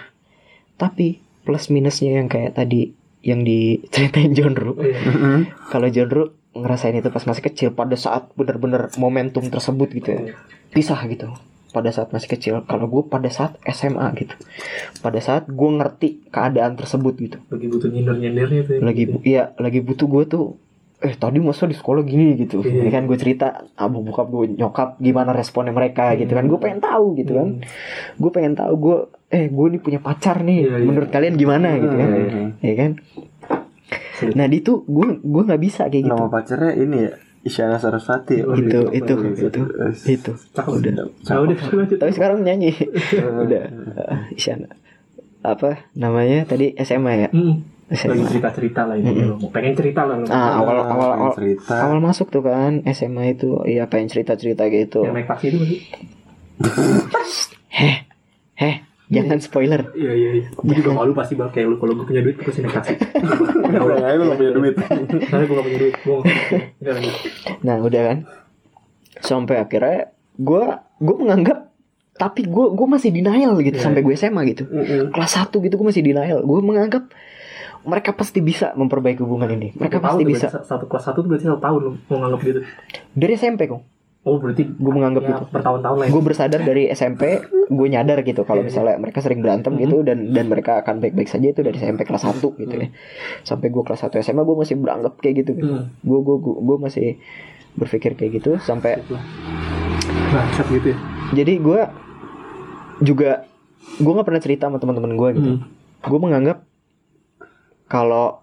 tapi plus minusnya yang kayak tadi yang diceritain John Ru. Iya. Kalau John Ru ngerasain itu pas masih kecil pada saat bener-bener momentum tersebut gitu ya. Pisah gitu. Pada saat masih kecil. Kalau gue pada saat SMA gitu. Pada saat gue ngerti keadaan tersebut gitu. Lagi butuh nyindir-nyindirnya tuh. Lagi bu- iya lagi butuh gue tuh eh tadi masa di sekolah gini gitu Iya. ya kan gue cerita abu bokap gue nyokap gimana responnya mereka gitu kan gue pengen tahu gitu kan gue pengen tahu gue eh gue nih punya pacar nih Iya, iya. menurut kalian gimana gitu kan ya kan nah di itu gue gue nggak bisa kayak gitu. Nama pacarnya ini ya Isyana Sarasvati. Oh, itu. itu itu itu. Cakep udah. Nah, udah tapi sekarang nyanyi. Udah. Uh, Isyana. Apa namanya tadi? SMA ya? Hmm. SMA Lagi cerita-cerita lah ini. Lo mau pengen cerita lah lo. ah, awal awal awal, cerita. awal masuk tuh kan SMA itu. Iya pengen cerita cerita gitu. Yang naik taksi itu heh heh Jangan spoiler. Iya iya iya. Gue juga malu pasti bang kayak lu kalau gue punya duit gue pasti taksi. Udah nggak lu nggak punya duit. Karena gue gak punya duit. Gue. Nah udah kan. Sampai akhirnya gue gue menganggap tapi gue gue masih denial gitu sampai gue SMA gitu. Kelas 1 gitu gue masih denial. Gue menganggap mereka pasti bisa memperbaiki hubungan ini. Mereka pasti bisa. Satu kelas satu tuh berarti satu tahun lu mau nganggap gitu. Dari SMP kok. Oh berarti Gue menganggap ya, gitu. bertahun-tahun lah. ya. gue bersadar dari SMP gue nyadar gitu kalau misalnya mereka sering berantem gitu dan dan mereka akan baik-baik saja itu dari SMP kelas 1 gitu ya sampai gue kelas 1 SMA gue masih beranggap kayak gitu gitu Hmm. gue gue gue masih berpikir kayak gitu sampai Bangsat gitu ya. jadi gue juga gue nggak pernah cerita sama teman-teman gue gitu Hmm. gue menganggap kalau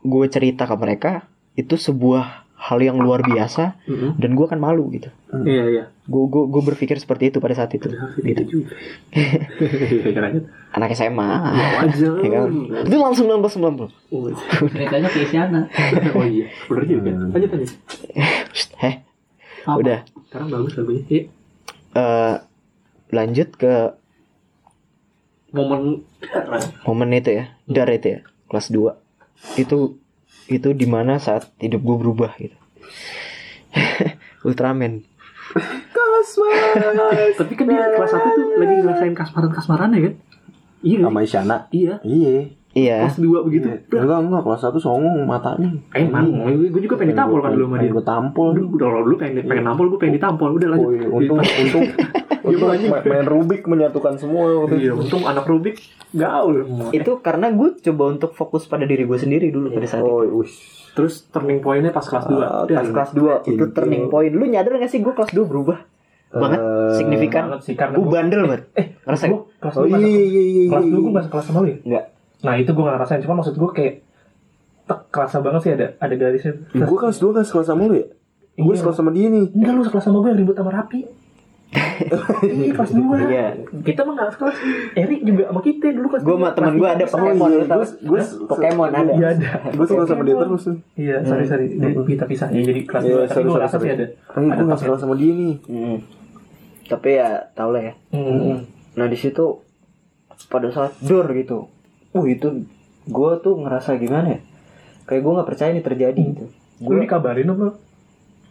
gue cerita ke mereka itu sebuah hal yang luar biasa Mm-mm. dan gue akan malu gitu Iya iya. gue gue gue berpikir seperti itu pada saat itu Gitu juga. Iya lanjut. anak SMA Wajar. ya kan itu langsung 19 19 Oh, Ceritanya ke Isyana. oh iya. Bener juga. Lanjut lanjut. heh Apa? udah Sekarang bagus lagunya. Iya. eh lanjut ke Momen momen itu ya dar itu ya kelas 2 itu itu di mana saat hidup gue berubah gitu Ultraman Tapi kan dia kelas 1 tuh lagi ngerasain kasmaran-kasmaran ya kan? Iya. Sama Isyana. Iya. Iya. iya Kelas 2 begitu. Enggak enggak kelas satu songong matanya. Emang, gue juga pengen ditampol kan dulu sama dia. Gue tampol. Udah, udah dulu pengen pengen nampol, gue pengen ditampol. Udah lanjut. Oh, iya. Untung untung untung main, main Rubik menyatukan semua waktu Iya, itu. untung anak Rubik gaul. itu karena gue coba untuk fokus pada diri gue sendiri dulu pada saat itu Oh, ush. Terus turning pointnya pas kelas 2 Ah, pas kelas 2 itu turning point lu nyadar gak sih gue kelas 2 berubah banget signifikan banget sih, gue bandel banget Eh, Ngerasa gue kelas Oh 2 iya masuk, iya iya. iya. kelas 2 gue masuk kelas sama lu ya? Enggak. Nah itu gue gak ngerasain, cuma maksud gue kayak tek, kerasa banget sih ada ada garisnya. Gue kelas 2 kan sekelas sama lu ya? Gue Iya. sekelas sama dia nih. Enggak lu sekelas sama gue yang ribut sama Rapi. Iya kelas 2 Iya. Kita mah gak sekelas Erik juga sama kita dulu kelas gue sama temen gue ada Pokemon. Tau Gue Pokemon ada. Iya ada. Gue sekelas sama dia terus. Iya sorry sorry. Kita pisah. Ya jadi kelas Iya, 2 Tapi gue rasa sih ada Kan gue gak sekelas sama dia nih. Hmm. tapi ya tau lah ya. Hmm. nah di situ pada saat dor gitu. Uh itu gue tuh ngerasa gimana ya? Kayak gue nggak percaya ini terjadi gitu. Gue dikabarin apa?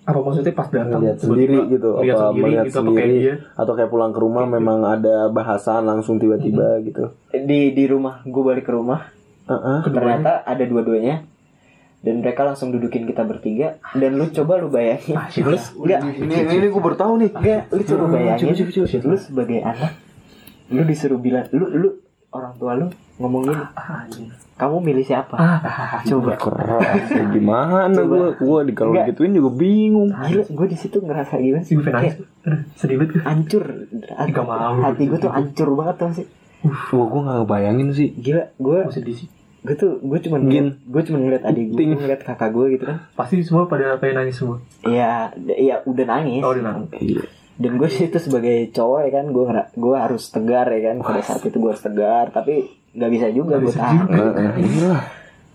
Apa maksudnya pas datang? Lihat tiba-tiba sendiri gitu, Lihat apa sendiri melihat gitu apa kayak sendiri dia atau kayak pulang ke rumah memang ada bahasan langsung tiba-tiba gitu. di di rumah gue balik ke rumah. Heeh. ternyata ada dua-duanya. Dan mereka langsung dudukin kita bertiga. Dan lu coba lu bayangin. Ah, lu enggak. Ini ini gue baru tahu nih. enggak lu coba bayangin. Coba, coba, coba. lu sebagai anak lu disuruh bilang lu lu orang tua lu ngomong gini Ah, anjing. kamu milih siapa Ah, coba Keras. Gimana gue? Gue di kalau gituin juga bingung. Gila, gue di situ ngerasa gimana Si gue pengen nangis Aduh, Sedih banget gue hancur hati gue tuh hancur banget tau sih Wah gue gak ngebayangin sih. gila gue Gue sedih sih gue tuh gue cuma Gin. gue cuma ngeliat adik gue ngeliat kakak gue gitu kan Pasti semua pada pengen nangis semua Iya, iya udah nangis. Oh udah nangis Iya. Dan gue situ sebagai cowok ya kan, gue gue harus tegar ya kan. Pada saat itu gue harus tegar, tapi nggak bisa juga gue tahan. Iya.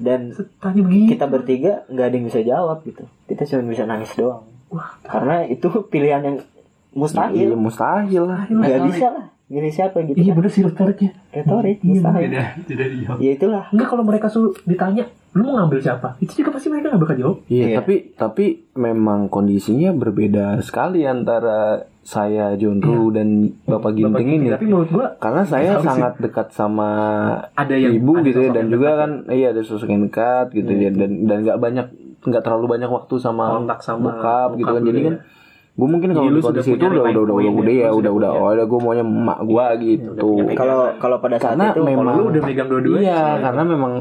Dan Tanya begini kita bertiga nggak ada yang bisa jawab gitu. Kita cuma bisa nangis doang. Karena itu pilihan yang Iya mustahil. mustahil lah. Nggak bisa lah. Gini siapa gitu. Iya kan. bener sih retoriknya Retorik, mustahil. Tidak dia Ya itulah. Enggak kalau mereka suruh ditanya Lu mau ngambil siapa? Itu juga pasti mereka gak bakal jawab. Iya, Iya. tapi tapi memang kondisinya berbeda sekali antara saya Jonru dan Bapak Ginting ini. Tapi menurut gua Karena saya Harus sangat dekat sama Ada yang- ibu ada gitu ya dan juga dekat kan iya ada sosok yang dekat gitu ya dan dan nggak banyak nggak terlalu banyak waktu sama Kontak sama bokap gitu kan. jadi dulu kan gue mungkin kalau lu di kondisi itu udah udah udah udah ya? udah ya udah udah oh udah gue maunya emak gue gitu. Kalau kalau pada saat karena itu memang Lu udah megang dua-duanya iya karena memang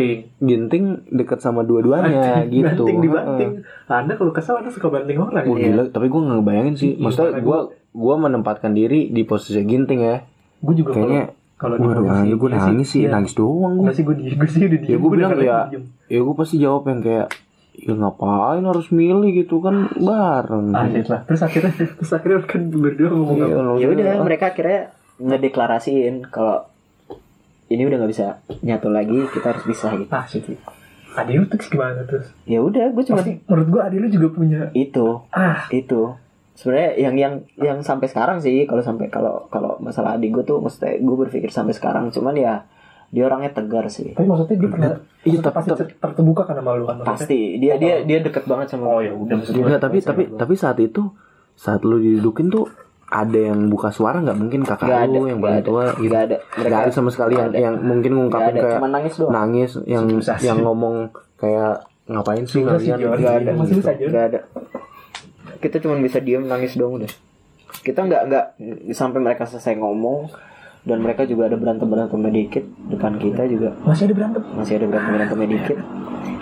Ting Ginting dekat sama dua-duanya gitu Banting dibanting Heeh. Anda kalau kesel Anda suka banting orang Wah, gila, tapi gue nggak ngebayangin sih. Iya, Maksudnya gue gue menempatkan diri di posisi Ginting ya. Gue juga Kayaknya, kalau posisi anjir, gue nangis sih, iya. nangis doang gue. Enggak sih gue di gue sih udah Ya diem gue Gua bilang ya, ya gue pasti jawab yang kayak, ya ngapain harus milih gitu kan bareng. Anjir lah Terus akhirnya Terus akhirnya kan berdua ngomong Iya, apa lo- ya udah mereka akhirnya ngedeklarasiin kalau ini udah nggak bisa nyatu lagi kita harus pisah gitu Ah sih. Adi lu tuh gimana terus ya udah gue cuma Pasti menurut gue Adi lu juga punya itu. Ah. Itu. Sebenarnya yang yang yang sampai sekarang sih kalau sampai kalau kalau masalah adik gue tuh mesti gue berpikir sampai sekarang. Cuman ya dia orangnya tegar sih. Tapi maksudnya dia pernah Iya, maksudnya tapi- pasti ter- terbuka kan sama lu kan pasti. Dia dia dia deket banget sama Oh ya udah. Enggak, tapi tapi tapi saat itu saat lu didudukin tuh ada yang buka suara nggak? Mungkin kakak Gak ada lu yang paling ada. tua gitu. gak ada mereka Gak ada sama sekali yang, yang mungkin ngungkapin kayak cuma nangis doang. nangis yang Susah yang ngomong kayak ngapain sih kalian? Jor. Gak ada. Masih bisa, Jor. Gak ada. Kita cuma bisa diem nangis dong udah. Kita nggak nggak sampai mereka selesai ngomong dan mereka juga ada berantem berantemnya dikit depan kita juga. Masih ada berantem. masih ada berantem berantemnya dikit.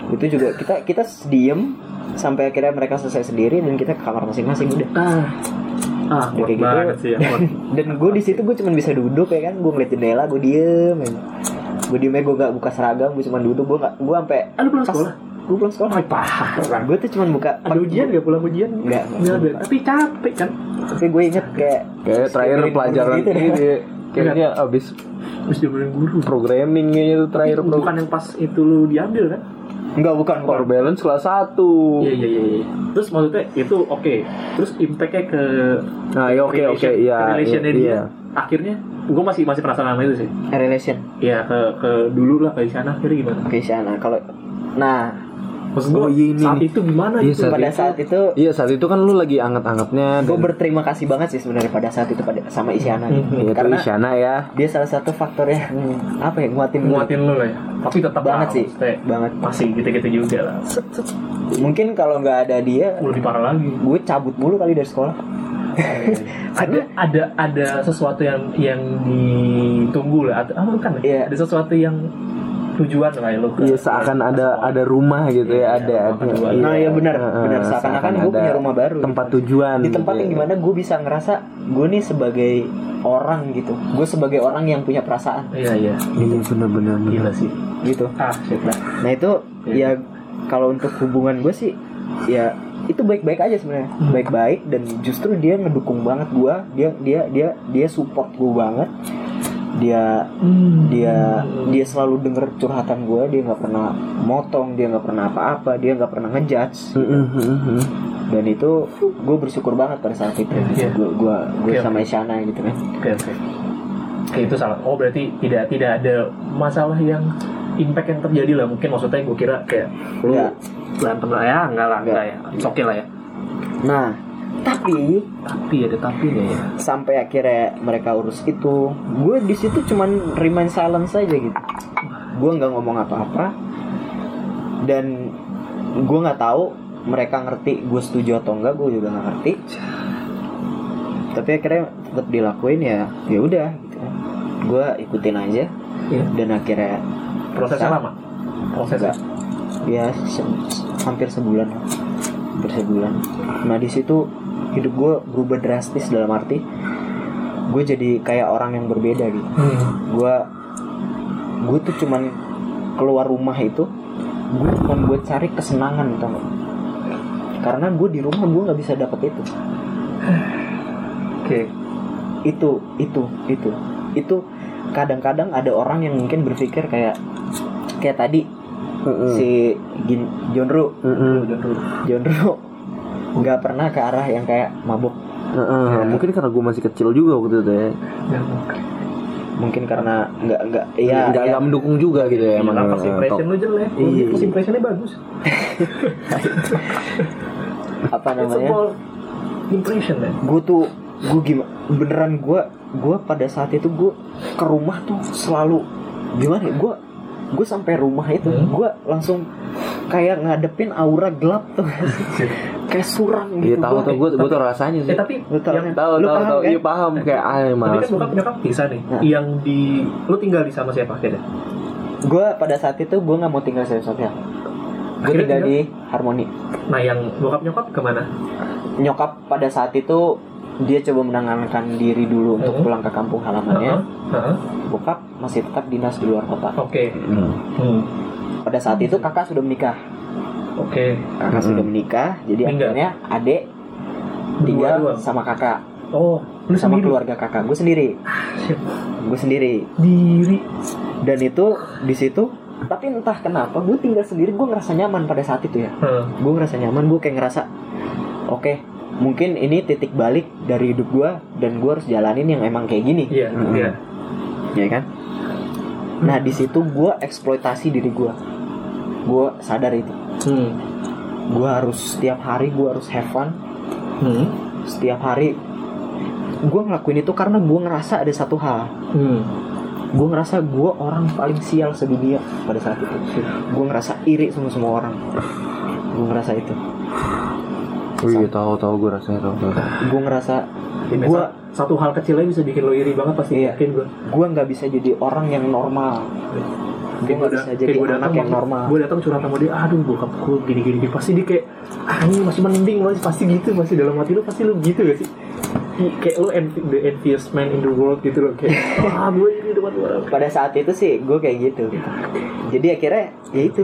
Itu juga kita kita diem sampai akhirnya mereka selesai sendiri dan kita ke kamar masing-masing udah. Ah. Ah, kuat banget sih ya. dan gue di situ gue cuma bisa duduk ya kan gue ngeliat jendela gue diem gue diem gue gak buka seragam gue cuma duduk gue gak gue sampai Ah, lu pulang sekolah? gue pulang sekolah Oh, parah. gue tuh cuma buka Ada ujian gak pulang ujian? Nggak. Tapi capek kan. tapi gue inget kayak kayak terakhir Kayak pelajaran gitu deh. ini kayaknya abis Terus diomelin guru. programming kayaknya itu terakhir Bukan program yang pas itu lu diambil kan? Enggak bukan bukan Power balance kelas 1 Iya iya iya. iya. Terus maksudnya itu oke. Terus impactnya ke nah ya oke oke iya ke relationnya iya, dia. iya. Akhirnya gue masih masih penasaran sama itu sih. relation Iya ke ke dulu lah ke sana akhirnya gimana? oke sana kalau nah Maksud gue Oh, iya, ini saat itu gimana Iya, itu? saat pada itu- saat itu Iya saat itu kan lu lagi anget-angetnya gue dan berterima kasih banget sih sebenarnya pada saat itu pada sama Isyana gitu. ya, itu karena Isyana ya dia salah satu faktor ya hmm, apa ya nguatin Nguatin lu lah ya. Tapi tetap banget sih banget Masih gitu-gitu juga lah. Mungkin kalau nggak ada dia Lebih parah lagi. gue cabut mulu kali dari sekolah ada ada ada sesuatu yang yang ditunggu lah atau ah, bukan ya? Iya. ada sesuatu yang tujuan lah ya lo ke- Iya seakan ada ada rumah gitu ya ada ada kedua. iya. Nah, iya benar, Heeh, benar. Seakan-akan gue ada punya rumah baru. tempat tujuan di tempat gitu. yang ya. di mana gue bisa ngerasa gue nih sebagai orang gitu. Gue sebagai orang yang punya perasaan. Iya iya. Iya benar-benar gila sih. Gitu. Ah shit lah. Nah itu ya kalau untuk hubungan gue sih ya itu baik-baik aja sebenarnya. Baik-baik dan justru dia ngedukung banget gue dia dia dia dia support gue banget dia dia dia selalu denger curhatan gue dia nggak pernah motong dia nggak pernah apa-apa dia nggak pernah ngejudge. Mm-mm. dan itu gue bersyukur banget pada saat itu Iya. gue gue gue Oke, sama Isyana gitu kan. Oke oke. Oke, itu salah. Oh berarti tidak tidak ada masalah yang impact yang terjadi lah. Mungkin maksudnya gue kira kayak lu berantem lah ya enggak lah enggak ya. Okay lah ya. Nah tapi tapi ada tapi ya sampai akhirnya mereka urus itu gue di situ cuman remain silence aja gitu. Gue nggak ngomong apa-apa. Dan gue nggak tahu mereka ngerti gue setuju atau enggak gue juga nggak ngerti. Tapi akhirnya tetap dilakuin ya ya udah gitu. Kan gue ikutin aja. Iya. dan akhirnya prosesnya lama? Prosesnya? Ya se- hampir sebulan. Hampir sebulan. Nah di situ hidup gue berubah drastis dalam arti gue jadi kayak orang yang berbeda gitu hmm. gue gue tuh cuman keluar rumah itu gue cuman buat cari kesenangan tau gak? karena gue di rumah gue nggak bisa dapet itu oke itu itu itu itu kadang-kadang ada orang yang mungkin berpikir kayak kayak tadi Mm-mm. si Gin, Jonro Mm-mm. Jonro nggak pernah ke arah yang kayak mabuk. Heeh, mungkin karena gue masih kecil juga waktu itu ya. Mungkin. Karena nggak nggak iya nggak iya. nggak mendukung juga gitu ya Emang. emang first impression lu jelek. Iya. first impressionnya bagus. Apa namanya? impression ya gue tuh gue gimana beneran gue gue pada saat itu gue ke rumah tuh selalu gimana ya? Gue gue sampai rumah itu Hmm. gue langsung kayak ngadepin aura gelap tuh. Kayak suram Iya gitu. tahu Gua tuh gue gue tuh rasanya sih. eh tapi Lu tahu yang tahu Lu tahu paham tahu. kan? iya paham kayak ah tapi malas kan bokap nyokap bisa nih. Nah. yang di lu tinggal di sama siapa akhirnya? Gue pada saat itu gue nggak mau tinggal sosial gue Akhirnya tinggal di harmoni nah yang bokap nyokap ke mana? Nyokap pada saat itu dia coba menenangkan diri dulu untuk Hmm. pulang ke kampung halamannya. Bokap masih tetap dinas di luar kota. Oke. Hmm. Hmm. Pada saat itu kakak sudah menikah. Oke. Kakak Hmm. sudah menikah jadi akhirnya adek Berdua tinggal doang. sama kakak. Oh lu sama sendiri? keluarga kakak. Gue sendiri. Shit. gue sendiri. Diri. Dan itu di situ tapi entah kenapa gue tinggal sendiri gue ngerasa nyaman pada saat itu ya. Heeh. gue ngerasa nyaman gue kayak ngerasa oke mungkin ini titik balik dari hidup gue dan gue harus jalanin yang emang kayak gini. Iya, iya. ya kan nah di situ gue eksploitasi diri gue gue sadar itu Hmm. gue harus setiap hari gue harus have fun Hmm. setiap hari gue ngelakuin itu karena gue ngerasa ada satu hal Hmm. gue ngerasa gue orang paling sial sedunia pada saat itu gue ngerasa iri sama semua orang gue ngerasa itu Wih, tahu tahu gue rasanya tahu tahu. gue ngerasa Gue gue satu hal kecilnya bisa bikin lo iri banget pasti Iya. yakin gue. gue nggak bisa jadi orang yang normal gue nggak bisa jadi anak yang normal Gue datang curhat sama dia, aduh bokap gue gini gini gini. Pasti dia kayak, ah ini masih mending masih pasti gitu, masih dalam hati lu pasti lu gitu gak sih? Kayak envy, the envious man in the world gitu loh kayak, ah gue ini depan orang. pada saat itu sih gue kayak gitu jadi akhirnya ya itu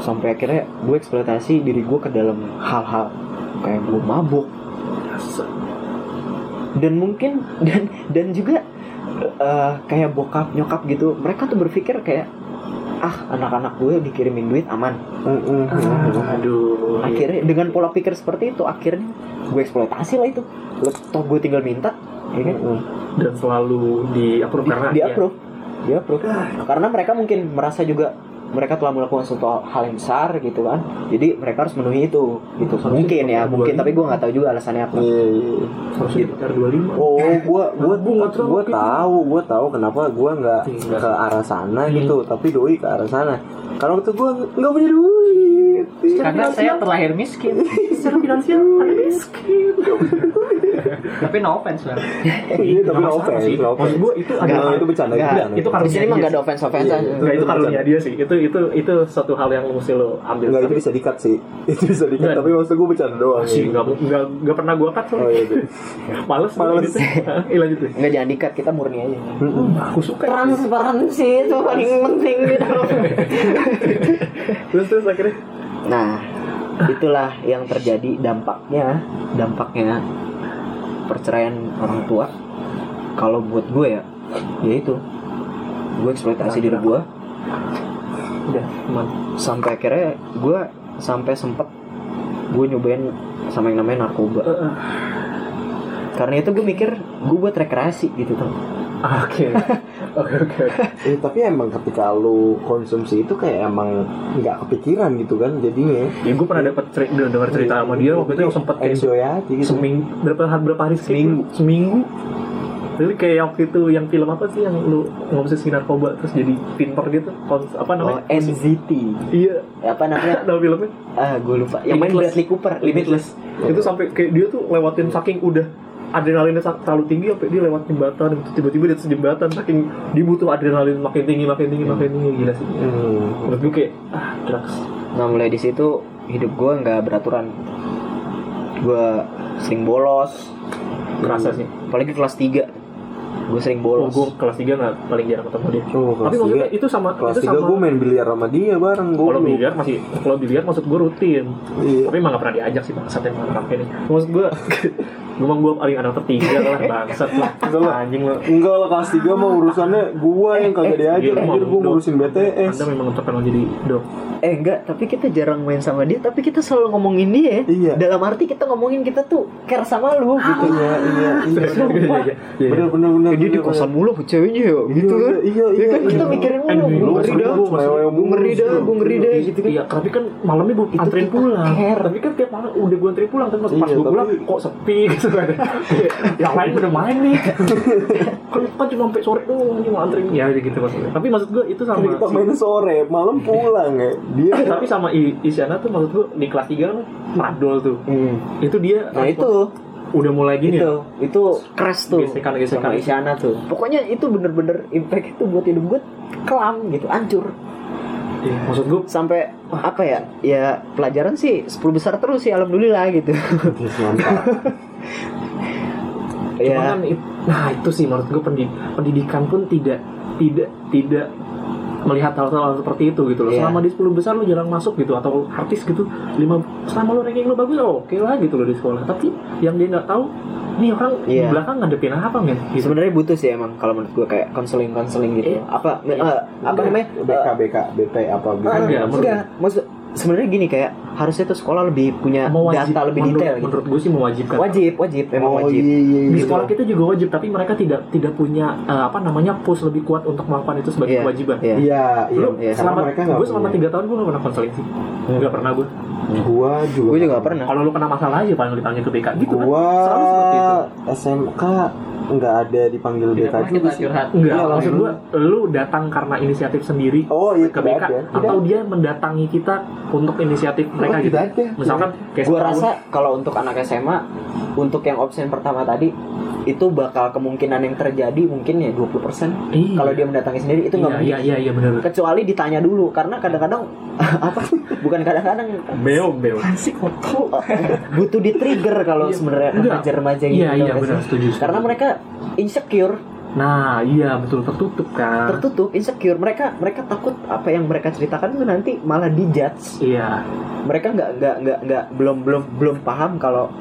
sampai akhirnya gue eksploitasi diri gue ke dalam hal-hal kayak gue mabuk dan mungkin dan dan juga eh, kayak bokap nyokap gitu mereka tuh berpikir kayak ah anak-anak gue dikirimin duit aman. Aduh. akhirnya dengan pola pikir seperti itu akhirnya gue eksploitasi lah itu. Toh gue tinggal minta ya kan? Dan selalu di approve di, karena di ya, approve di approve karena mereka mungkin merasa juga mereka telah melakukan suatu hal yang besar gitu kan jadi mereka harus memenuhi itu gitu Harusnya mungkin ya dua- mungkin dua- tapi gue nggak tahu juga alasannya apa Iya, iya. harusnya pacar 25 Oh, gua gua Gua nggak terlalu gua gitu. tahu, gua tahu kenapa gua nggak Iya. ke arah sana gitu, tapi doi ke arah sana. Kalau waktu gua nggak punya duit. Karena saya terlahir miskin. secara finansial ada miskin Tapi no offense lah. Iya, tapi no offense, sih. no offense. maksud gue itu ada Nah, itu bercanda, itu Nggak, itu di sini mah dia nggak ada sih. offense offense Iya. Enggak itu karunia dia sih. Itu itu itu satu hal yang mesti lo ambil. Enggak, itu bisa dikat sih. Itu bisa dikat, Nggak. tapi maksud gua bercanda doang. sih enggak enggak pernah gua cut Oh soalnya. iya. iya. Males Males. Iya lanjut nggak jangan dikat kita murni aja Aku suka. transparansi itu paling penting gitu Terus terus akhirnya? Nah itulah yang terjadi dampaknya dampaknya perceraian orang tua. Kalau buat gue ya ya itu. Gue eksploitasi diri gue. Udah sampai akhirnya gue sampai sempet gue nyobain sama yang namanya narkoba. Karena itu gue mikir gue buat rekreasi gitu tuh Ah, Oke. Oke oke. oke. Eh, tapi emang ketika lu konsumsi itu kayak emang nggak kepikiran gitu kan jadinya. Ya gue pernah dapat cerita dengar cerita sama dia waktu itu yang sempat kayak enjoy aja gitu. seminggu berapa hari berapa hari Seminggu. seminggu jadi kayak waktu itu yang film apa sih yang lu ngobsesi narkoba terus jadi pinter gitu Kons apa oh namanya NZT iya apa namanya nama filmnya ah gue lupa yang main Limitless. Bradley Cooper Limitless itu sampai kayak dia tuh lewatin saking udah adrenalinnya terlalu tinggi sampai dia lewat jembatan gitu. tiba-tiba di atas jembatan saking dia butuh adrenalin makin tinggi makin tinggi makin tinggi gila sih Hmm. menurut gue kayak ah drugs Nah mulai di situ hidup gue nggak beraturan. Gue sering bolos. kerasa sih Apalagi kelas 3 Gue sering oh bolos. gue kelas 3 nggak paling jarang ketemu dia Oh, kelas tapi maksudnya tiga- itu sama Kelas itu 3 sama gue main biliar sama dia bareng gue. kalau biliar masih kalau biliar maksud gue rutin Iya. tapi emang gak pernah diajak sih bangsat yang anak ini maksud gue gue emang gue paling anak tertiga lah bangsat lah Enggak lah. anjing lah Enggak lah kelas 3 mah urusannya gua yang kagak diajar Gila, anjir emang gua dok. ngurusin BTS. anda memang terkenal jadi dok Eh enggak, tapi kita jarang main sama dia, tapi kita selalu ngomongin dia. Iya. Dalam arti kita ngomongin kita tuh care sama lu gitu. Iya iya iya. Iya, iya, iya. Bener bener bener. Dia di bener, kosan mulu sama ceweknya ya, gitu kan. Iya iya. Ya kan kita iya. mikirin Eh, mulu, ngeri dah, gue ngeri dah, gue ngeri dah gitu kan. Iya, tapi kan malamnya gue anterin kita pulang. Tapi kan tiap malam udah gue anterin pulang, tapi pas Iya, gue pulang kok sepi gitu kan. Yang lain udah main nih. kan, kan cuma sampai sore doang cuma anterin. Ya gitu maksudnya. Tapi maksud gue itu sama Kita si- main sore, malam pulang ya. Dia tapi sama Isyana tuh maksud gue di kelas 3 kan madol tuh. Hmm. Itu dia Nah itu, udah mulai gini. itu, itu keras tuh. Gesekan-gesekan. sama Isyana tuh. Pokoknya itu bener-bener impact itu buat hidup gue kelam gitu, hancur. Iya, maksud gue sampai apa ya ya pelajaran sih 10 besar terus sih alhamdulillah gitu. Cuma ya kan nah itu sih menurut gue pendi- pendidikan pun tidak tidak tidak melihat hal-hal seperti itu gitu loh. Iya. Selama di 10 besar lu jarang masuk gitu atau artis gitu. Lima selama lu ranking lu bagus oh, oke lah gitu loh di sekolah. Tapi yang dia nggak tahu nih orang di Iya. belakang ngadepin apa men gitu. sebenarnya butuh sih emang kalau menurut gue kayak konseling konseling gitu Iya. apa eh, apa namanya BK BK BP apa Eh, gitu. Enggak, enggak, maksud sebenarnya gini kayak harusnya tuh sekolah lebih punya Mewajib- data lebih menurut, detail gitu menurut gue sih mewajibkan wajib wajib memang Oh wajib iya iya di iya. sekolah kita juga wajib tapi mereka tidak tidak punya eh, apa namanya push lebih kuat untuk melakukan itu sebagai Iya, kewajiban iya. Iya, iya. lu Karena selama mereka gue selama punya. tiga tahun gue gak pernah konseling sih nggak pernah gue Gua juga. gue juga gak pernah kalau lu kena masalah aja paling dipanggil ke BK gitu kan Gua selalu seperti itu SMK nggak ada dipanggil Tidak BK sih. curhat. Enggak, Iya, maksud langsung. gue lu datang karena inisiatif sendiri Oh iya ke tidak BK ada. atau dia mendatangi kita untuk inisiatif mereka Oh, gitu. tidak ada. Misalkan kayak gue setahun- rasa kalau untuk anak SMA untuk yang option pertama tadi itu bakal kemungkinan yang terjadi mungkin ya 20% Iya. kalau dia mendatangi sendiri itu nggak iya, mungkin iya iya iya benar. kecuali ditanya dulu karena kadang-kadang apa bukan kadang-kadang Beo beo. butuh di trigger kalau sebenarnya Enggak. remaja-remaja gitu Iya iya sih? setuju. setuju. karena mereka insecure Nah iya betul tertutup kan. tertutup insecure mereka mereka takut apa yang mereka ceritakan itu nanti malah dijudge Iya. mereka nggak nggak nggak nggak belum belum belum paham kalau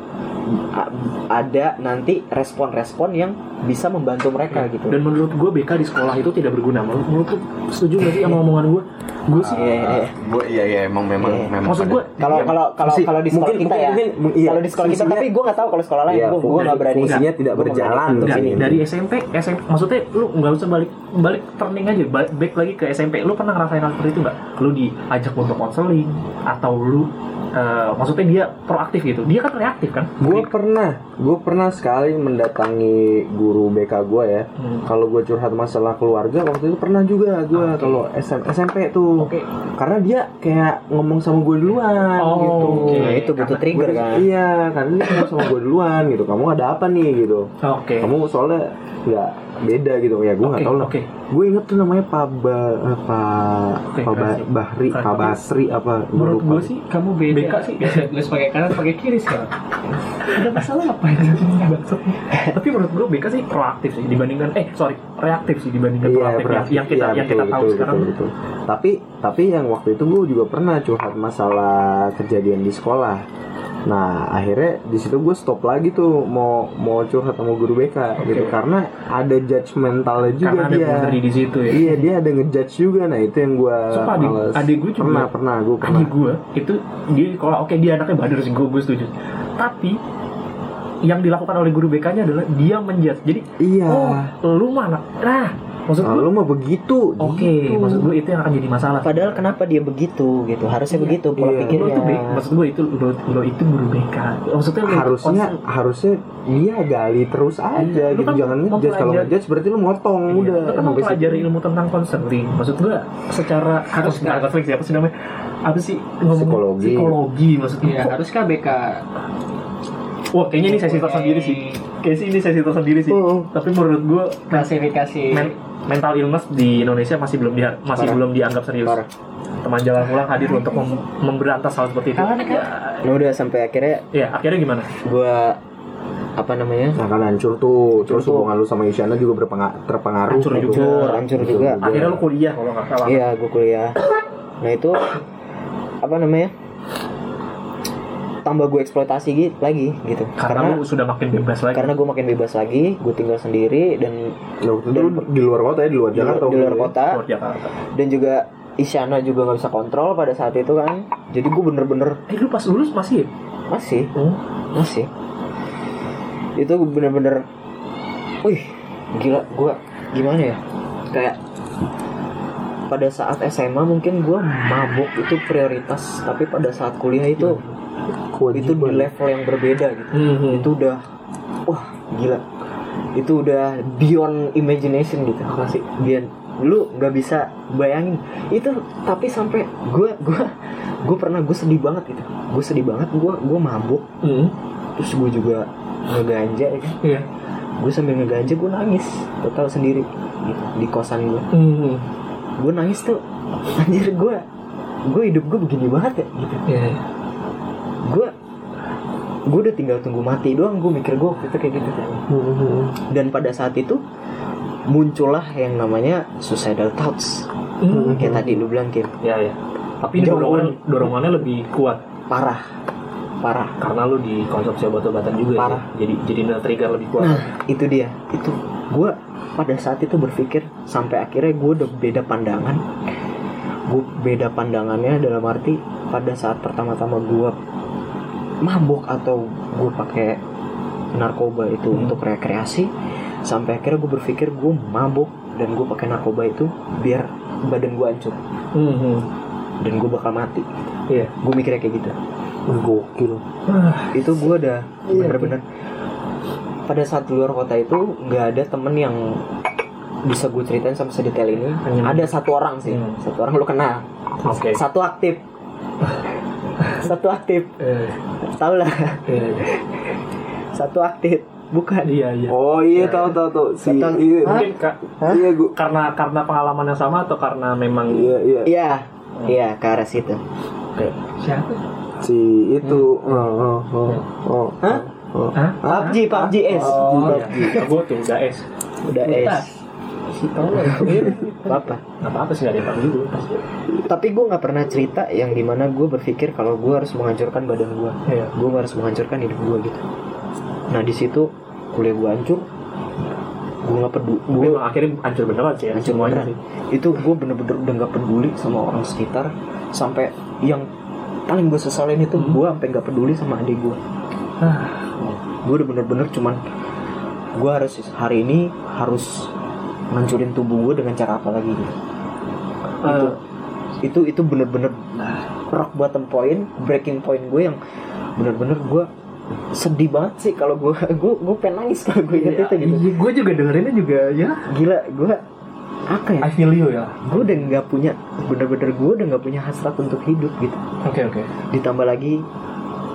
ada nanti respon-respon yang bisa membantu mereka gitu Dan menurut gue BK di sekolah itu tidak berguna. Menurut, menurut lu setuju gak sih sama omongan gue? Gue sih. Iya, iya, iya. Gue iya iya emang memang Iya. memang. Maksud gue kalau kalau kalau Fungsi- kalau di sekolah mungkin- kita ya mungkin- mungkin- iya, kalau di sekolah kita tapi gue nggak tahu kalau sekolah lain Iya, gue gue nggak berani fungsinya tidak berjalan dari, dari SMP SMP maksudnya lu nggak usah balik balik turning aja balik back lagi ke SMP lu pernah ngerasain hal seperti itu nggak lu diajak untuk konseling atau lu eh, maksudnya dia proaktif gitu dia kan reaktif kan Gue pernah, gue pernah sekali mendatangi guru BK gue ya. Hmm. Kalau gue curhat masalah keluarga waktu itu pernah juga gue kalau SM, SMP tuh. Oke. Karena dia kayak ngomong sama gue duluan Oh, gitu. oke. Nah, itu butuh trigger Gua- kan Iya, karena dia ngomong sama gue duluan gitu. Kamu ada apa nih gitu. oke Kamu soalnya nggak beda gitu ya. Gue nggak Oke, tahu lah. oke. Gue inget tuh namanya Pak ba, eh, Pak Oke, Pak Ba-. Bahri. Pak Basri apa? Menurut gue sih kamu beda BK sih Tulis pakai kanan pakai kiri sekarang. Ada masalah apa ini tapi menurut gue BK sih proaktif sih dibandingkan eh sorry reaktif sih dibandingkan Iya, proaktif yang, yang kita Iya, yang betul, kita tahu betul, sekarang betul, betul. Tapi tapi yang waktu itu gue juga pernah curhat masalah kejadian di sekolah. Nah akhirnya di situ gue stop lagi tuh mau mau curhat sama guru BK gitu karena ada judgmentalnya juga karena ada dia. boundary di situ ya Iya dia ada ngejudge juga. Nah itu yang gue Sumpah, adik- adik gue juga. pernah pernah gue pernah. adik gue itu dia kalau oke dia anaknya badar sih gue gue setuju tapi yang dilakukan oleh guru BK-nya adalah dia menjudge jadi Iya. oh lu mana nah maksud gue lu? mah begitu. oke gitu. maksud gue itu yang akan jadi masalah. Padahal kenapa dia begitu gitu? Harusnya begitu pola Iya. lo itu pikirnya B- maksud gue itu lo, lo itu guru BK maksudnya lo harusnya harusnya iya gali terus aja Iya, gitu. kan jangan ngejudge kalau ngejudge berarti lu motong Iya, udah. lo kan situ. mempelajari ilmu tentang konseling maksud gue secara harus nggak konseling sih apa sih namanya? Apa sih? Ngomong Psikologi. psikologi maksudnya. Iya, haruskah BK wah kayaknya ini sesi tersendiri sih kayaknya sih ini sesi tersendiri sih Oh. tapi menurut gue klasifikasi men- mental illness di Indonesia masih belum dia masih Parah. belum dianggap serius. Parah. Teman jalan pulang hadir untuk mem- memberantas hal seperti itu. Ya, nah udah sampai akhirnya ya, akhirnya gimana? gue apa namanya Nah kan hancur tuh Terus tuh. hubungan lu sama Isyana juga berpenga- terpengaruh Hancur juga. Hancur juga. Akhirnya lu kuliah kalau nggak salah. iya gue kuliah nah itu apa namanya tambah gue eksploitasi gitu lagi gitu Karena, karena lu sudah makin bebas lagi. karena gue makin bebas lagi gue tinggal sendiri dan Nah, waktu itu lu di luar kota ya Di luar di, Jakarta di waktu luar itu ya? kota Luar Jakarta. dan juga Isyana juga nggak bisa kontrol pada saat itu kan jadi gue bener-bener Eh lu pas lulus masih ya? masih Oh. masih itu bener-bener wih gila gue gimana ya kayak pada saat SMA mungkin gue mabuk itu prioritas. Tapi pada saat kuliah itu itu di level yang berbeda gitu. Hmm. itu udah wah gila. Itu udah beyond imagination gitu. Apa sih? Beyond lu nggak bisa bayangin. Itu tapi sampai gue gue gue pernah gue sedih banget gitu. Gue sedih banget gue gue mabuk. Hmm. terus gue juga ngeganja ya kan? Iya. gue sambil ngeganja gue nangis. Lo tau sendiri gitu, di kosan gue Hmm. Gue nangis tuh. Anjir gue gue hidup gue begini banget ya gitu. Iya. gue gue udah tinggal tunggu mati doang gue mikir gue waktu itu kayak gitu. Dan pada saat itu muncullah yang namanya suicidal thoughts. Hmm. kayak tadi lu bilang Kim. Ya ya. Tapi dorongan dorongannya lebih kuat. Parah parah karena lu dikonsumsi obat-obatan juga Parah. ya. Jadi jadi trigger lebih kuat. Nah, itu dia. Itu gue pada saat itu berpikir sampai akhirnya gue udah beda pandangan. Gue beda pandangannya dalam arti pada saat pertama-tama gue mabuk atau gue pakai narkoba itu Hmm. untuk rekreasi sampai akhirnya gue berpikir gue mabuk dan gue pakai narkoba itu biar badan gue hancur Hmm. dan gue bakal mati Iya. gue mikirnya kayak gitu Gokil. itu gue udah bener-bener. Pada saat di luar kota itu nggak ada temen yang bisa gue ceritain sampai sedetail ini. Ada satu orang sih. Hmm. satu orang lu kenal. Oke. satu aktif. Satu aktif. Eh, tau lah. Iya. satu aktif. Bukan. Iya, iya. Oh iya tahu tahu tahu si Tahu. iya. Mungkin ka- iya gua karena karena pengalaman yang sama atau karena memang iya iya. Iya. Iya ke arah situ. Siapa? Si itu oh oh oh oh Hah? oh. Hah? PUBG PUBG S Oh, iya. Gue tuh udah S. udah S Iya. apa apa-apa sih, ada yang. Pas. tapi gue nggak pernah cerita yang di mana gue berpikir kalau gue harus menghancurkan badan gue Iya. gue harus menghancurkan hidup gue gitu nah di situ kuliah gue hancur gue nggak peduli Gue akhirnya hancur beneran sih ya. hancur semuanya beneran. sih. itu gue bener-bener udah nggak peduli sama orang sekitar sampai yang paling gue sesalin itu gue sampai nggak peduli sama adik gue gue udah bener-bener cuman gue harus hari ini harus ngancurin tubuh gue dengan cara apa lagi? Gitu. itu itu itu bener-bener rock bottom point breaking point gue yang bener-bener gue sedih banget sih kalau gue gue gue pengen nangis kalau gue inget itu gitu. gue juga dengerinnya juga ya. gila gue apa ya I feel you ya. gue udah nggak punya bener-bener gue udah nggak punya hasrat untuk hidup gitu Oke oke. ditambah lagi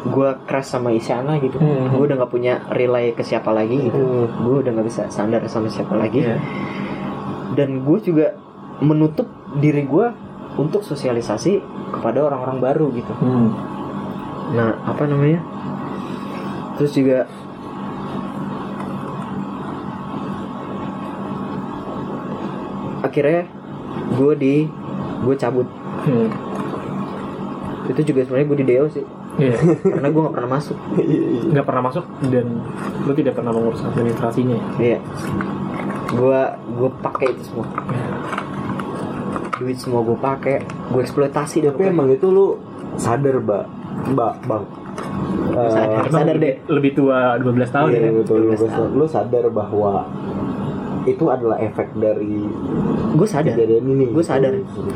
gue crash sama Isyana gitu Hmm. gue udah nggak punya relay ke siapa lagi gitu gue udah nggak bisa sandar sama siapa lagi Iya. dan gue juga menutup diri gue untuk sosialisasi kepada orang-orang baru gitu Hmm. nah apa namanya terus juga akhirnya gue di gue cabut Hmm. itu juga sebenarnya gue di deo sih Iya. karena gue nggak pernah masuk Nggak pernah masuk dan lu tidak pernah mengurus administrasinya. iya gue gue pakai itu semua duit semua gue pakai gue eksploitasi deh tapi emang itu lu sadar mbak mbak bang Eh, sadar, Emang sadar deh Lebih tua 12 tahun iya, ya. betul, lu, 12 tahun. lu sadar bahwa itu adalah efek dari gue sadar. kejadian ini. Gue sadar.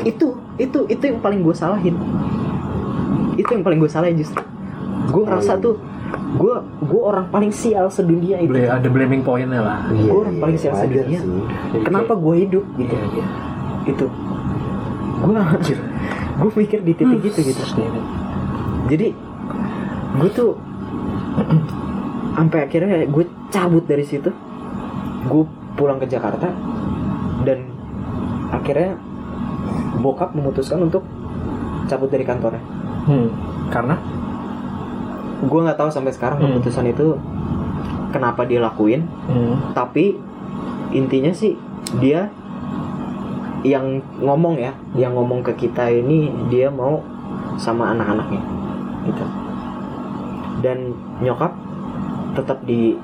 Itu itu itu yang paling gue salahin. Itu yang paling gue salahin justru. Gue ngerasa tuh gue gue orang paling sial sedunia itu. Boleh ada blaming pointnya lah. Iya, Gua orang paling iya, sial wajar sedunia. sih. kenapa gue hidup? Gitu Iya, itu gue gue mikir di titik gitu gitu. Jadi gue tuh sampai akhirnya gue cabut dari situ. Gue pulang ke Jakarta dan akhirnya bokap memutuskan untuk cabut dari kantornya Hmm. Karena gue nggak tahu sampai sekarang Hmm. keputusan itu kenapa dia lakuin hmm. tapi intinya sih dia yang ngomong ya yang ngomong ke kita ini dia mau sama anak-anaknya gitu dan nyokap tetap di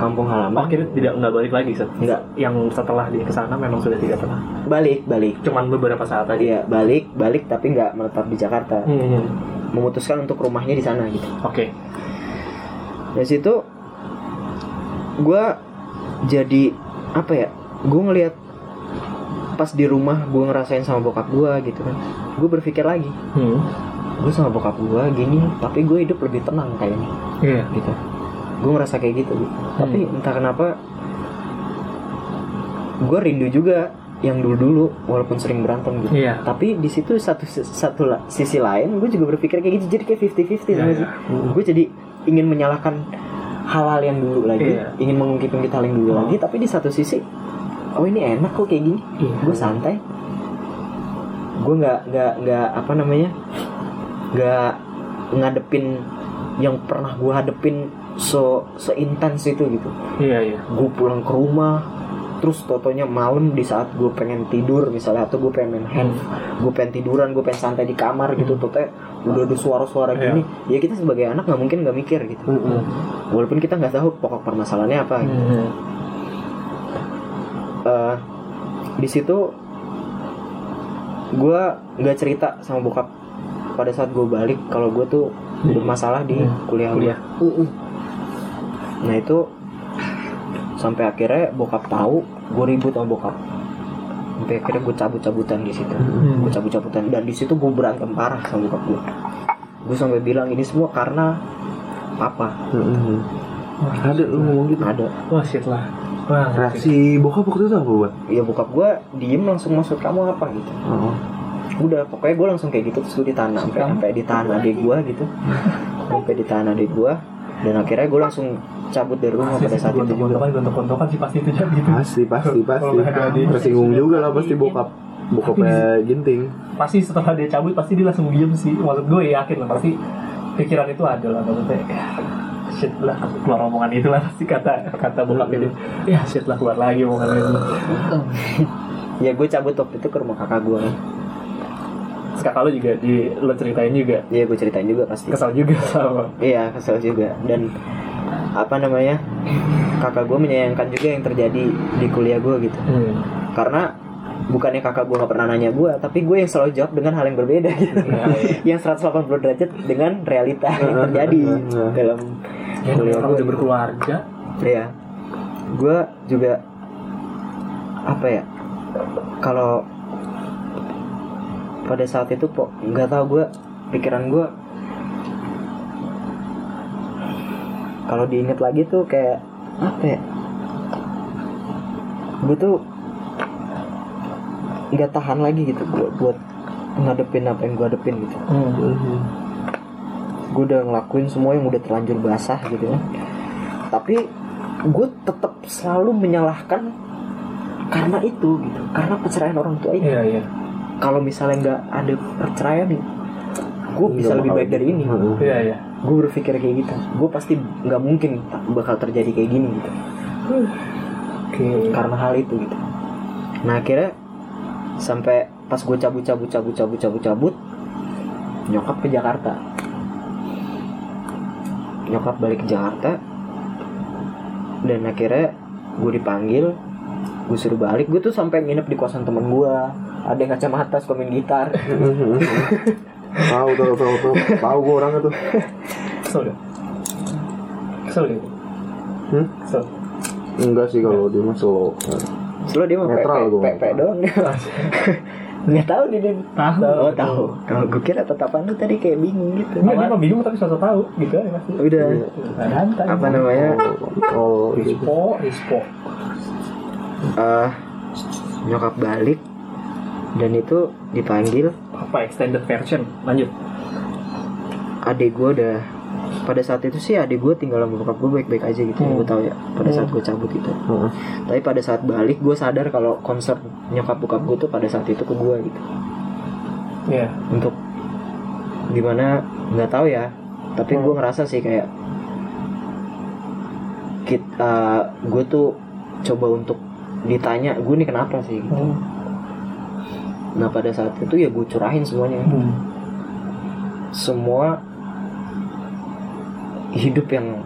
kampung halaman akhirnya tidak nggak balik lagi Seth. Nggak. Yang setelah dia ke sana memang sudah tidak pernah. balik balik Cuman beberapa saat aja. Iya balik balik tapi nggak menetap di Jakarta Hmm. memutuskan untuk rumahnya di sana gitu Oke. dari situ gue jadi apa ya gue ngelihat pas di rumah gue ngerasain sama bokap gue gitu kan gue berpikir lagi Hmm. gue sama bokap gue gini tapi gue hidup lebih tenang kayaknya Iya. gitu gue ngerasa kayak gitu gitu. tapi entah kenapa gue rindu juga yang dulu dulu walaupun sering berantem gitu Iya. tapi di situ satu satu sisi lain gue juga berpikir kayak gitu jadi kayak 50-50 Iya, sama iya. sih gue jadi ingin menyalahkan hal-hal yang dulu lagi Iya. ingin mengungkit-ungkit hal yang dulu Oh. lagi tapi di satu sisi oh ini enak kok kayak gini Iya. gue santai gue nggak nggak nggak apa namanya nggak ngadepin yang pernah gue hadepin so seintens itu gitu. Iya iya. gue pulang ke rumah terus totonya malam di saat gue pengen tidur misalnya atau gue pengen main hand gue pengen tiduran gue pengen santai di kamar gitu totonya udah ada suara-suara Iya. gini ya kita sebagai anak nggak mungkin nggak mikir gitu. Walaupun kita nggak tahu pokok permasalahannya apa gitu. Hmm. Eh, di situ gue nggak cerita sama bokap pada saat gue balik kalau gue tuh bermasalah di kuliah kuliah nah itu sampai akhirnya bokap tahu gue ribut sama bokap. Sampai akhirnya gue cabut-cabutan di situ. Gue cabut-cabutan. Dan di situ gue berantem parah sama bokap gue gue sampai bilang ini semua karena papa. Ada lu ngomong gitu. ada. Wah shit lah. Wah. Reaksi bokap waktu itu apa buat? ya bokap gue diem langsung maksud kamu apa gitu. Oh. udah pokoknya gue langsung kayak gitu terus gue ditahan sampai sampai ditahan adik gue gitu. Sampai ditahan adik gue dan akhirnya gue langsung cabut dari rumah pada saat itu juga Gontok-gontokan, sih pasti itu jadi gitu. Pasti pasti pasti. Tersinggung juga lah pasti bokap. Bokapnya ginting. Pasti setelah dia cabut pasti dia langsung diem sih. Maksud gue yakin lah pasti pikiran itu ada lah maksudnya. Ya, shit lah keluar omongan itu lah pasti kata kata bokap ini. Ya shit lah keluar lagi omongan itu. ya gue cabut waktu itu ke rumah kakak gue kakak lo juga di lo ceritain juga ya gue ceritain juga pasti kesal juga sama. iya kesel juga dan apa namanya kakak gue menyayangkan juga yang terjadi di kuliah gue gitu Hmm. karena bukannya kakak gue nggak pernah nanya gue tapi gue yang selalu jawab dengan hal yang berbeda gitu yang 180 derajat dengan realita yang terjadi dalam Ya, kuliah gue udah berkeluarga. Iya. Gue juga apa ya? Kalau pada saat itu kok nggak tahu gue pikiran gue kalau diinget lagi tuh kayak apa ya? Gue tuh nggak tahan lagi gitu buat buat ngadepin apa yang gue hadepin gitu Hmm. gue udah ngelakuin semua yang udah terlanjur basah gitu ya tapi gue tetap selalu menyalahkan karena itu gitu karena perceraian orang tua itu Iya iya. kalau misalnya nggak ada perceraian gue bisa lebih baik dari ini. Iya iya. gue berpikir kayak gitu. Gue pasti nggak mungkin bakal terjadi kayak gini gitu. Oke. karena hal itu gitu. Nah akhirnya sampai pas gue cabut cabut cabut cabut cabut cabut nyokap ke Jakarta. Nyokap balik ke Jakarta. Dan akhirnya gue dipanggil gue suruh balik. Gue tuh sampai nginep di kosan temen gue ada yang kacamata suka main gitar Tahu tahu tahu tahu. Tahu gue orangnya tuh. Kesel gak? Kesel gak? Hmm? Kesel. Enggak sih kalau dia mah solo. Selalu dia mah Netral pe- gua. pe- pe- doang dia nggak tahu dia dia Tahu. oh tahu kalau gue kira tetapan lu tadi kayak bingung gitu Enggak, dia mah bingung tapi suatu tahu gitu aja pasti. udah Santai. apa namanya Oh, gitu. Rispo, rispo. eh nyokap balik dan itu dipanggil Apa extended version? Lanjut. adik gue udah pada saat itu sih adik gue tinggal sama bokap gue baik-baik aja gitu Hmm. gue tahu ya pada saat gue cabut itu Heeh. tapi pada saat balik gue sadar kalau konser nyokap bokap gue tuh pada saat itu ke gue gitu Iya. untuk gimana nggak tahu ya tapi gue ngerasa sih kayak kita gue tuh coba untuk ditanya gue nih kenapa sih gitu. Hmm. Nah pada saat itu ya gue curahin semuanya Hmm. semua hidup yang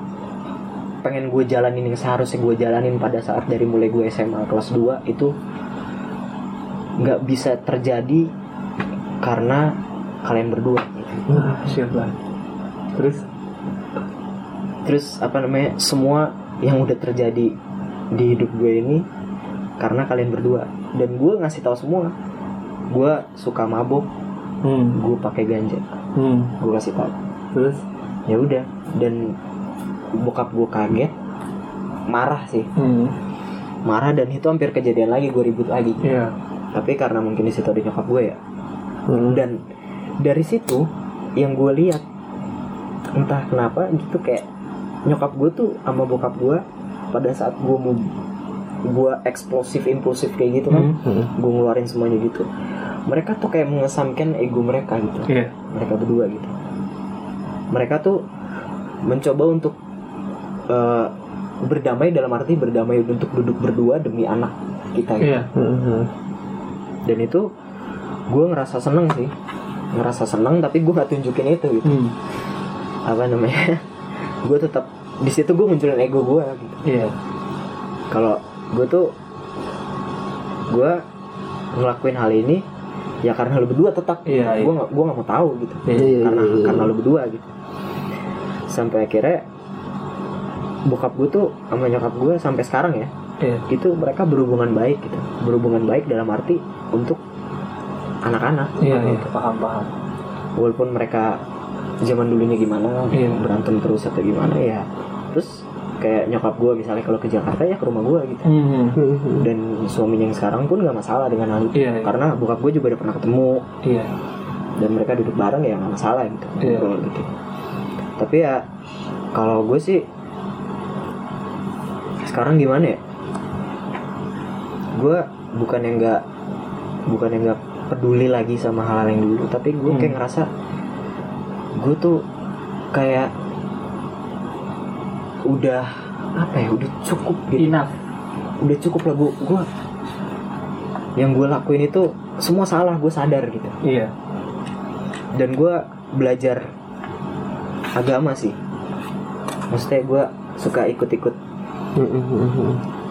pengen gue jalanin yang seharusnya gue jalanin pada saat dari mulai gue SMA kelas 2 itu nggak bisa terjadi karena kalian berdua gitu. Ah, shit lah. Terus? terus apa namanya semua yang udah terjadi di hidup gue ini karena kalian berdua dan gue ngasih tahu semua gue suka mabok Hmm. gue pakai ganja Hmm. gue kasih tahu Terus? ya udah dan bokap gue kaget marah sih Hmm. marah dan itu hampir kejadian lagi gue ribut lagi Iya. tapi karena mungkin di situ ada nyokap gue ya Hmm. dan dari situ yang gue lihat entah kenapa gitu kayak nyokap gue tuh sama bokap gue pada saat gue mau gue eksplosif impulsif kayak gitu kan Hmm. gue ngeluarin semuanya gitu mereka tuh kayak mengesamkan ego mereka gitu Iya. mereka berdua gitu mereka tuh mencoba untuk eh, berdamai dalam arti berdamai untuk duduk berdua demi anak kita gitu. Iya. Hmm. dan itu gue ngerasa seneng sih ngerasa seneng tapi gue nggak tunjukin itu gitu Hmm. apa namanya gue tetap di situ gue munculin ego gue gitu Iya. kalau gue tuh gue ngelakuin hal ini ya karena lu berdua tetap Iya, iya. gue nggak gue nggak mau tahu gitu Iya, karena iya, iya. karena lu berdua gitu sampai akhirnya bokap gue tuh sama nyokap gue sampai sekarang ya Iya. itu mereka berhubungan baik gitu berhubungan baik dalam arti untuk anak-anak Iya, iya, gitu. paham paham. walaupun mereka zaman dulunya gimana Iya. berantem terus atau gimana ya terus kayak nyokap gue misalnya kalau ke Jakarta ya ke rumah gue gitu Hmm. dan suaminya yang sekarang pun nggak masalah dengan hal itu Iya, iya. karena bokap gue juga udah pernah ketemu Iya. dan mereka duduk bareng ya nggak masalah gitu ngobrol gitu tapi ya kalau gue sih sekarang gimana ya gue bukan yang nggak bukan yang nggak peduli lagi sama hal-hal yang dulu tapi gue Hmm. kayak ngerasa gue tuh kayak udah apa ya udah cukup gitu Enough. udah cukup lah gue gue yang gue lakuin itu semua salah gue sadar gitu Iya. dan gue belajar agama sih maksudnya gue suka ikut-ikut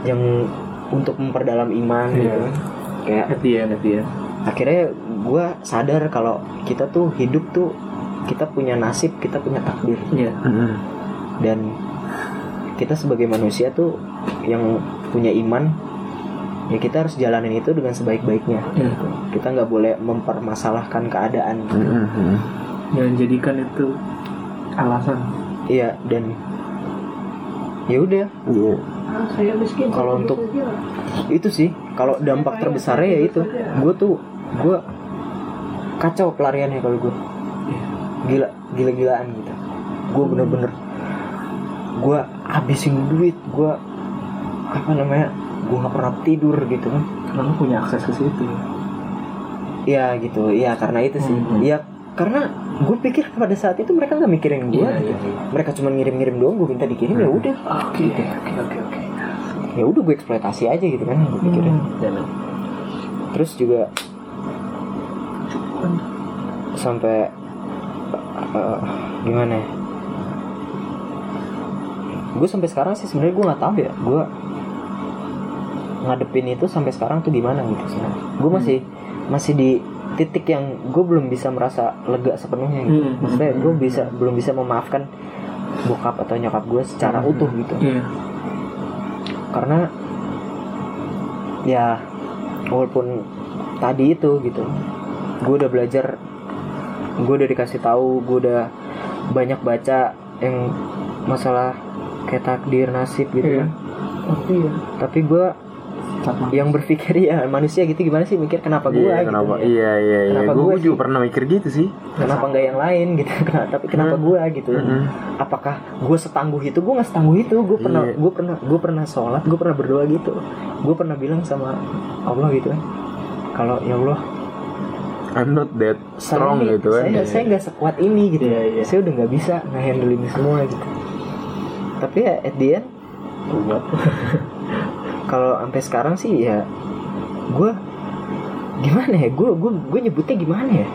yang untuk memperdalam iman Iya. gitu kayak At the end, at the end. akhirnya gue sadar kalau kita tuh hidup tuh kita punya nasib kita punya takdir Iya. dan kita sebagai manusia tuh yang punya iman ya kita harus jalanin itu dengan sebaik-baiknya. Iya. kita nggak boleh mempermasalahkan keadaan. Jangan jadikan itu alasan. iya dan ya udah. Iya. kalau untuk itu sih kalau dampak terbesarnya ya itu. Gue tuh gue kacau pelariannya kalau gue gila gila gilaan gitu. Gue bener-bener gue habisin duit gue apa namanya gue nggak pernah tidur gitu kan Karena punya akses ke situ. ya gitu ya karena itu sih Hmm. ya karena gue pikir pada saat itu mereka nggak mikirin gue Iya, gitu. iya, iya. mereka cuma ngirim-ngirim doang gue minta dikirim ya udah Oke, oke, oke, oke. ya udah gue eksploitasi aja gitu kan gue pikirin Hmm. terus juga sampai eh, gimana ya gue sampai sekarang sih sebenarnya gue nggak tahu ya gue ngadepin itu sampai sekarang tuh gimana gitu sebenarnya gue masih masih di titik yang gue belum bisa merasa lega sepenuhnya gitu. Hmm. maksudnya gue bisa belum bisa memaafkan bokap atau nyokap gue secara utuh gitu. Iya. karena ya walaupun tadi itu gitu gue udah belajar gue udah dikasih tahu gue udah banyak baca yang masalah kayak takdir nasib gitu Iya. kan Tapi ya. tapi gue Sama. yang berpikir ya manusia gitu gimana sih mikir kenapa gue Iya, gitu kenapa? ya. Iya, iya, iya. Kenapa Gue gua juga pernah mikir gitu sih. kenapa nggak yang lain gitu Kenapa- tapi kenapa Hmm. gue gitu Mm-mm. apakah gue setangguh itu gue nggak setangguh itu gue pernah Iya. gue pernah gue pernah sholat gue pernah berdoa gitu gue pernah bilang sama Allah gitu kan kalau ya Allah I'm not that strong saya, gitu kan. saya saya nggak sekuat ini gitu Iya, iya. saya udah nggak bisa ngehandle ini semua gitu tapi ya at the end kalau sampai sekarang sih ya gue gimana ya gue gue gue nyebutnya gimana ya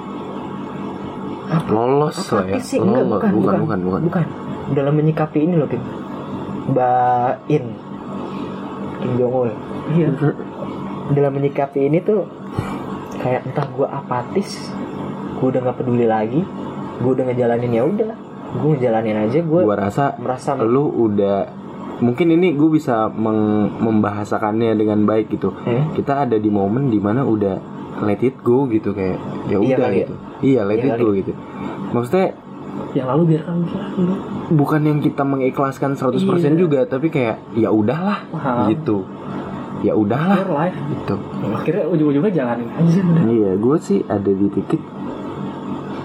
Lolos lah ya. sih enggak Lolos. bukan bukan bukan, bukan. bukan dalam menyikapi ini loh Kim Bain Kim Jong Un Iya. dalam menyikapi ini tuh kayak entah gue apatis gue udah nggak peduli lagi gue udah ngejalanin ya udah gue ngejalanin aja gue Gua rasa merasa lu udah mungkin ini gue bisa meng- membahasakannya dengan baik gitu. Hmm? Kita ada di momen di mana udah let it go gitu kayak ya Iya udah kali ya. gitu. Iya let Iya it go gitu. Maksudnya Yang lalu biarkan berlalu bukan yang kita mengikhlaskan 100% Iya. juga tapi kayak ya udahlah Paham. gitu. Ya udahlah gitu. Akhirnya ujung-ujungnya jalanin aja. Iya, gue sih ada di titik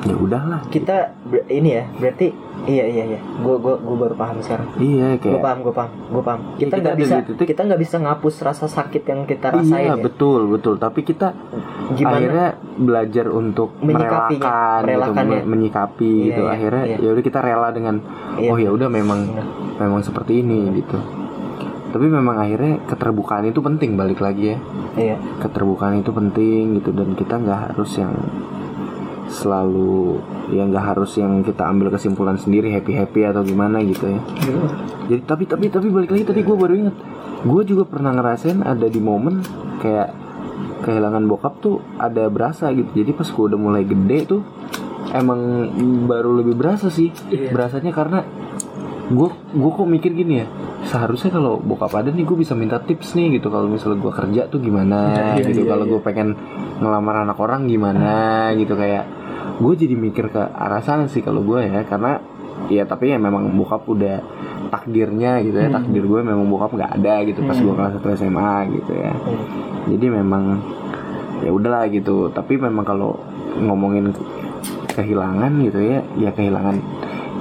ya udahlah. kita ini ya berarti iya iya iya gue gue gue baru paham sekarang Iya gue kayak paham gue paham gue paham kita kita nggak bisa titik- kita nggak bisa ngapus rasa sakit yang kita rasain Iya ya. betul betul tapi kita gimana akhirnya belajar untuk merelakan gitu, menyikapi Iya, gitu iya, akhirnya iya. ya udah kita rela dengan Iya. oh ya udah memang Benar. memang seperti ini gitu tapi memang akhirnya keterbukaan itu penting balik lagi ya iya keterbukaan itu penting gitu dan kita nggak harus yang selalu ya nggak harus yang kita ambil kesimpulan sendiri happy happy atau gimana gitu ya. Jadi tapi tapi tapi balik lagi tadi gue baru inget gue juga pernah ngerasain ada di momen kayak kehilangan bokap tuh ada berasa gitu. Jadi pas gue udah mulai gede tuh emang baru lebih berasa sih. Berasanya karena gue gue kok mikir gini ya seharusnya kalau bokap ada nih gue bisa minta tips nih gitu. Kalau misalnya gue kerja tuh gimana Iya, gitu. iya, kalau iya. gue pengen ngelamar anak orang gimana gitu. Kayak gue jadi mikir ke arah sana sih kalau gue ya. Karena ya tapi ya memang bokap udah takdirnya gitu ya. Hmm. takdir gue memang bokap nggak ada gitu pas gue kelas 1 SMA gitu ya. Jadi memang ya udahlah gitu. Tapi memang kalau ngomongin kehilangan gitu ya ya kehilangan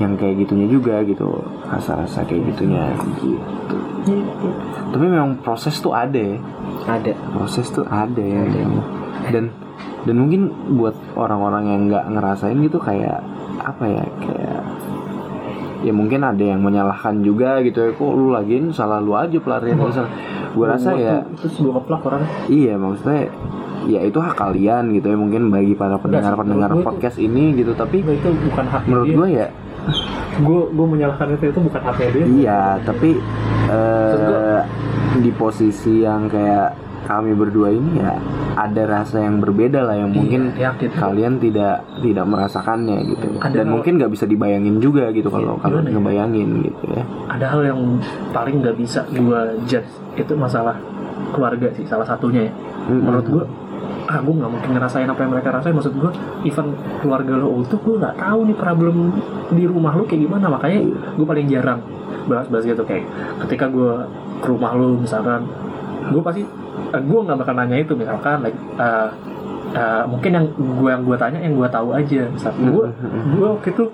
yang kayak gitunya juga gitu rasa-rasa kayak gitunya. Gitu tapi memang proses tuh ada. Ya ada. Proses tuh ada ya dan dan mungkin buat orang-orang yang nggak ngerasain gitu kayak apa ya kayak ya mungkin ada yang menyalahkan juga gitu ya kok lu lagiin salah lu aja pelarian lu salah gue rasa ya itu sebuah keplak orang. Iya maksudnya ya itu hak kalian gitu ya mungkin bagi para pendengar-pendengar menurut gue podcast ini gitu tapi itu bukan hak menurut gue ya gue gue menyalahkan itu itu bukan haknya dia iya tapi eh di posisi yang kayak kami berdua ini ya ada rasa yang berbeda lah yang mungkin Iya, yakin. kalian tidak tidak merasakannya gitu Ada dan hal- mungkin nggak bisa dibayangin juga gitu kalau Iya, kalau gimana ya? ngebayangin gitu ya ada hal yang paling nggak bisa gue judge itu masalah keluarga sih salah satunya ya Mm-mm. menurut gue ah gue nggak mungkin ngerasain apa yang mereka rasain. Maksud gue even keluarga lo utuh gue nggak tahu nih problem di rumah lo kayak gimana. Makanya gue paling jarang bahas-bahas gitu. Kayak ketika gue ke rumah lo misalkan gue pasti eh, gue nggak bakal nanya itu. Misalkan like eh, eh, mungkin yang gue yang gue tanya yang gue tahu aja. Misalkan gue gue waktu itu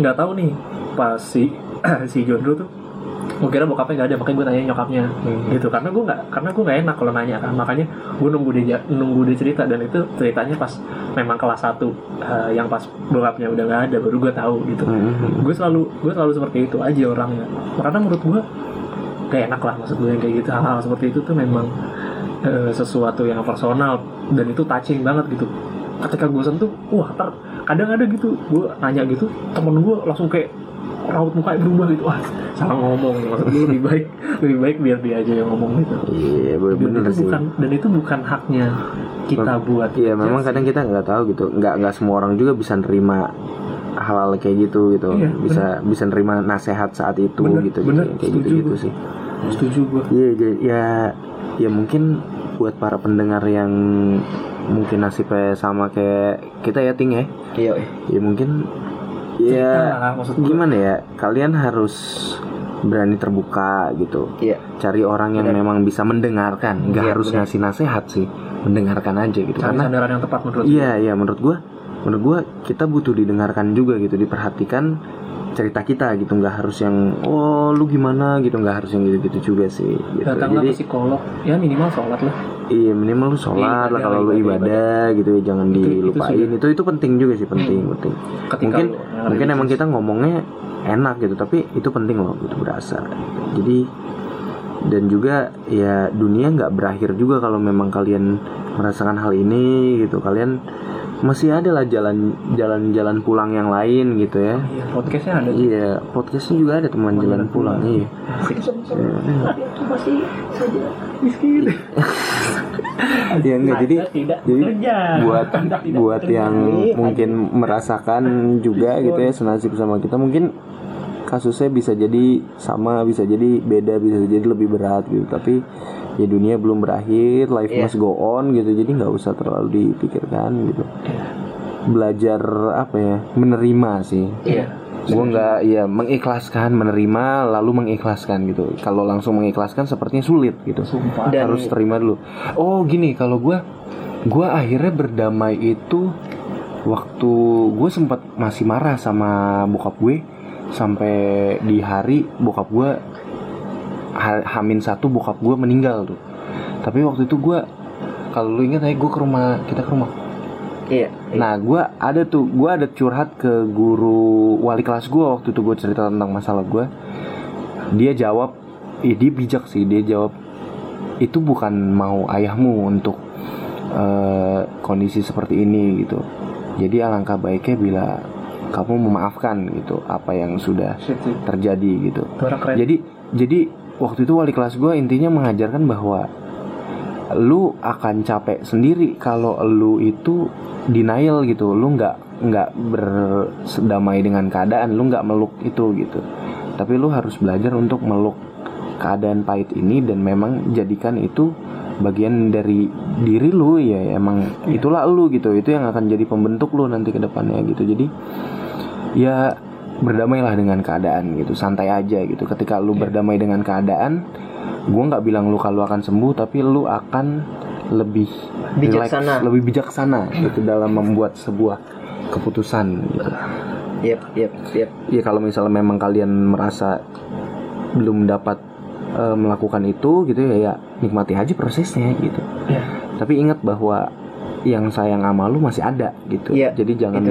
nggak tahu nih pas si si Jondro tuh gue kira bokapnya nggak ada makanya gue nanya nyokapnya. Gitu karena gue nggak karena gue nggak enak kalau nanya kan. Makanya gue nunggu dia nunggu dia cerita dan itu ceritanya pas memang kelas 1 yang pas bokapnya udah nggak ada baru gue tahu gitu. Mm-mm. gue selalu gue selalu seperti itu aja orangnya. Karena menurut gue gak enak lah maksud gue yang kayak gitu. Hal-hal seperti itu tuh memang eh, sesuatu yang personal dan itu touching banget gitu. Ketika gue sentuh wah ntar kadang ada gitu gue nanya gitu temen gue langsung kayak raut mukanya berubah gitu. Wah salah ngomong. Maksud gue lebih baik lebih baik biar dia aja yang ngomong gitu. Iya dan bener itu sih. bukan dan itu bukan haknya kita buat Iya memang kadang kita nggak tahu gitu. Nggak nggak semua orang juga bisa nerima hal-hal kayak gitu gitu. Iya, bisa bisa nerima nasihat saat itu Bener, gitu. Bener, kayak gitu setuju gitu gue. sih. Setuju gue iya ja- ya ya mungkin buat para pendengar yang mungkin nasibnya sama kayak kita ya ting ya. Iya. Ya mungkin ya gue. gimana ya? Kalian harus berani terbuka gitu. Iya. Cari orang yang memang bisa mendengarkan. Nggak Iya, harus bener. ngasih nasihat sih. Mendengarkan aja gitu. Cari karena sandaran yang tepat menurut Iya iya. Menurut gua menurut gua kita butuh didengarkan juga gitu. Diperhatikan cerita kita gitu nggak harus yang oh lu gimana? gitu nggak harus yang gitu gitu juga sih gitu. datanglah jadi ke psikolog ya minimal sholat lah. Iya minimal lu sholat lah Ibadah, kalau lu ibadah, ibadah gitu ya jangan Itu- itu dilupain. sudah. itu itu penting juga sih penting penting. Ketika mungkin mungkin emang kita ngomongnya enak gitu tapi itu penting loh gitu berasa. Jadi dan juga ya dunia nggak berakhir juga kalau memang kalian merasakan hal ini gitu. Kalian masih ada lah jalan jalan jalan pulang yang lain gitu ya. Iya, podcastnya ada iya podcastnya juga ada teman jalan pulang iya. Masih saja miskin Iya enggak jadi tidak jadi bekerja. buat tidak buat yang mungkin merasakan juga gitu ya senasib sama kita mungkin kasusnya bisa jadi sama bisa jadi beda bisa jadi lebih berat gitu. Tapi ya dunia belum berakhir life Iya. must go on gitu. Jadi nggak usah terlalu dipikirkan gitu. Belajar apa ya? Menerima sih. Iya. Gue nggak ya mengikhlaskan menerima lalu mengikhlaskan gitu. Kalau langsung mengikhlaskan sepertinya sulit gitu. Sumpah. Dan- harus terima dulu. Oh gini kalau gue gue akhirnya berdamai itu waktu gue sempat masih marah sama bokap gue. Sampai di hari bokap gue hamin satu bokap gue meninggal tuh tapi waktu itu gue kalau lu ingat ya gue ke rumah kita ke rumah iya Nah, gue ada tuh, gue ada curhat ke guru wali kelas gue waktu itu gue cerita tentang masalah gue. Dia jawab, ya dia bijak sih, dia jawab itu bukan mau ayahmu untuk eh, kondisi seperti ini gitu. Jadi alangkah baiknya bila kamu memaafkan gitu apa yang sudah terjadi gitu. Jadi jadi waktu itu wali kelas gue intinya mengajarkan bahwa lu akan capek sendiri kalau lu itu denial gitu. Lu nggak nggak berdamai dengan keadaan lu nggak meluk itu gitu. Tapi lu harus belajar untuk meluk keadaan pahit ini dan memang jadikan itu bagian dari diri lu ya. Emang itulah lu gitu. Itu yang akan jadi pembentuk lu nanti ke depannya gitu. Jadi ya berdamailah dengan keadaan gitu santai aja gitu ketika lu berdamai dengan keadaan gua nggak bilang lu kalau akan sembuh tapi lu akan lebih relax, Bijaksana. lebih bijaksana gitu dalam membuat sebuah keputusan gitu. Yep, yep, yep. ya kalau misalnya memang kalian merasa belum dapat eh, melakukan itu gitu ya ya nikmati aja prosesnya gitu Iya. tapi ingat bahwa yang sayang sama lu masih ada gitu Iya, jadi jangan dia.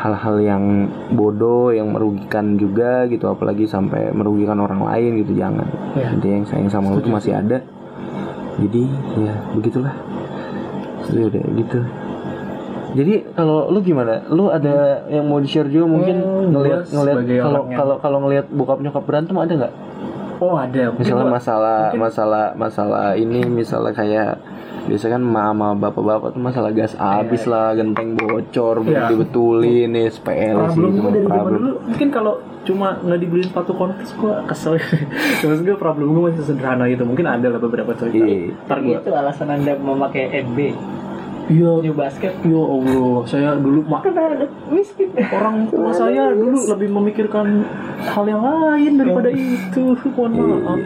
Hal-hal yang bodoh yang merugikan juga gitu apalagi sampai merugikan orang lain gitu jangan Iya. jadi yang sayang sama lu tuh masih ada jadi ya begitulah ya udah gitu jadi kalau lu gimana? Lu ada yang mau di share juga mungkin Hmm, ngelihat ngelihat kalau kalau kalau ngelihat bokap nyokap berantem ada nggak? Oh ada. Misalnya masalah mungkin- masalah masalah ini misalnya kayak biasa kan mama bapak-bapak tuh masalah gas habis lah genteng bocor belum Iya. dibetulin nih SPL sih problem gue dari zaman problem. dulu mungkin kalau cuma nggak dibeliin sepatu konverse gue kesel terus gue problem gue masih sederhana gitu mungkin ada lah beberapa cerita Iya. ntar gue Itu alasan anda memakai NB iya. New Basket. ya allah. Saya dulu mak Miskin. orang tua saya dulu lebih memikirkan hal yang lain daripada itu. Mohon maaf.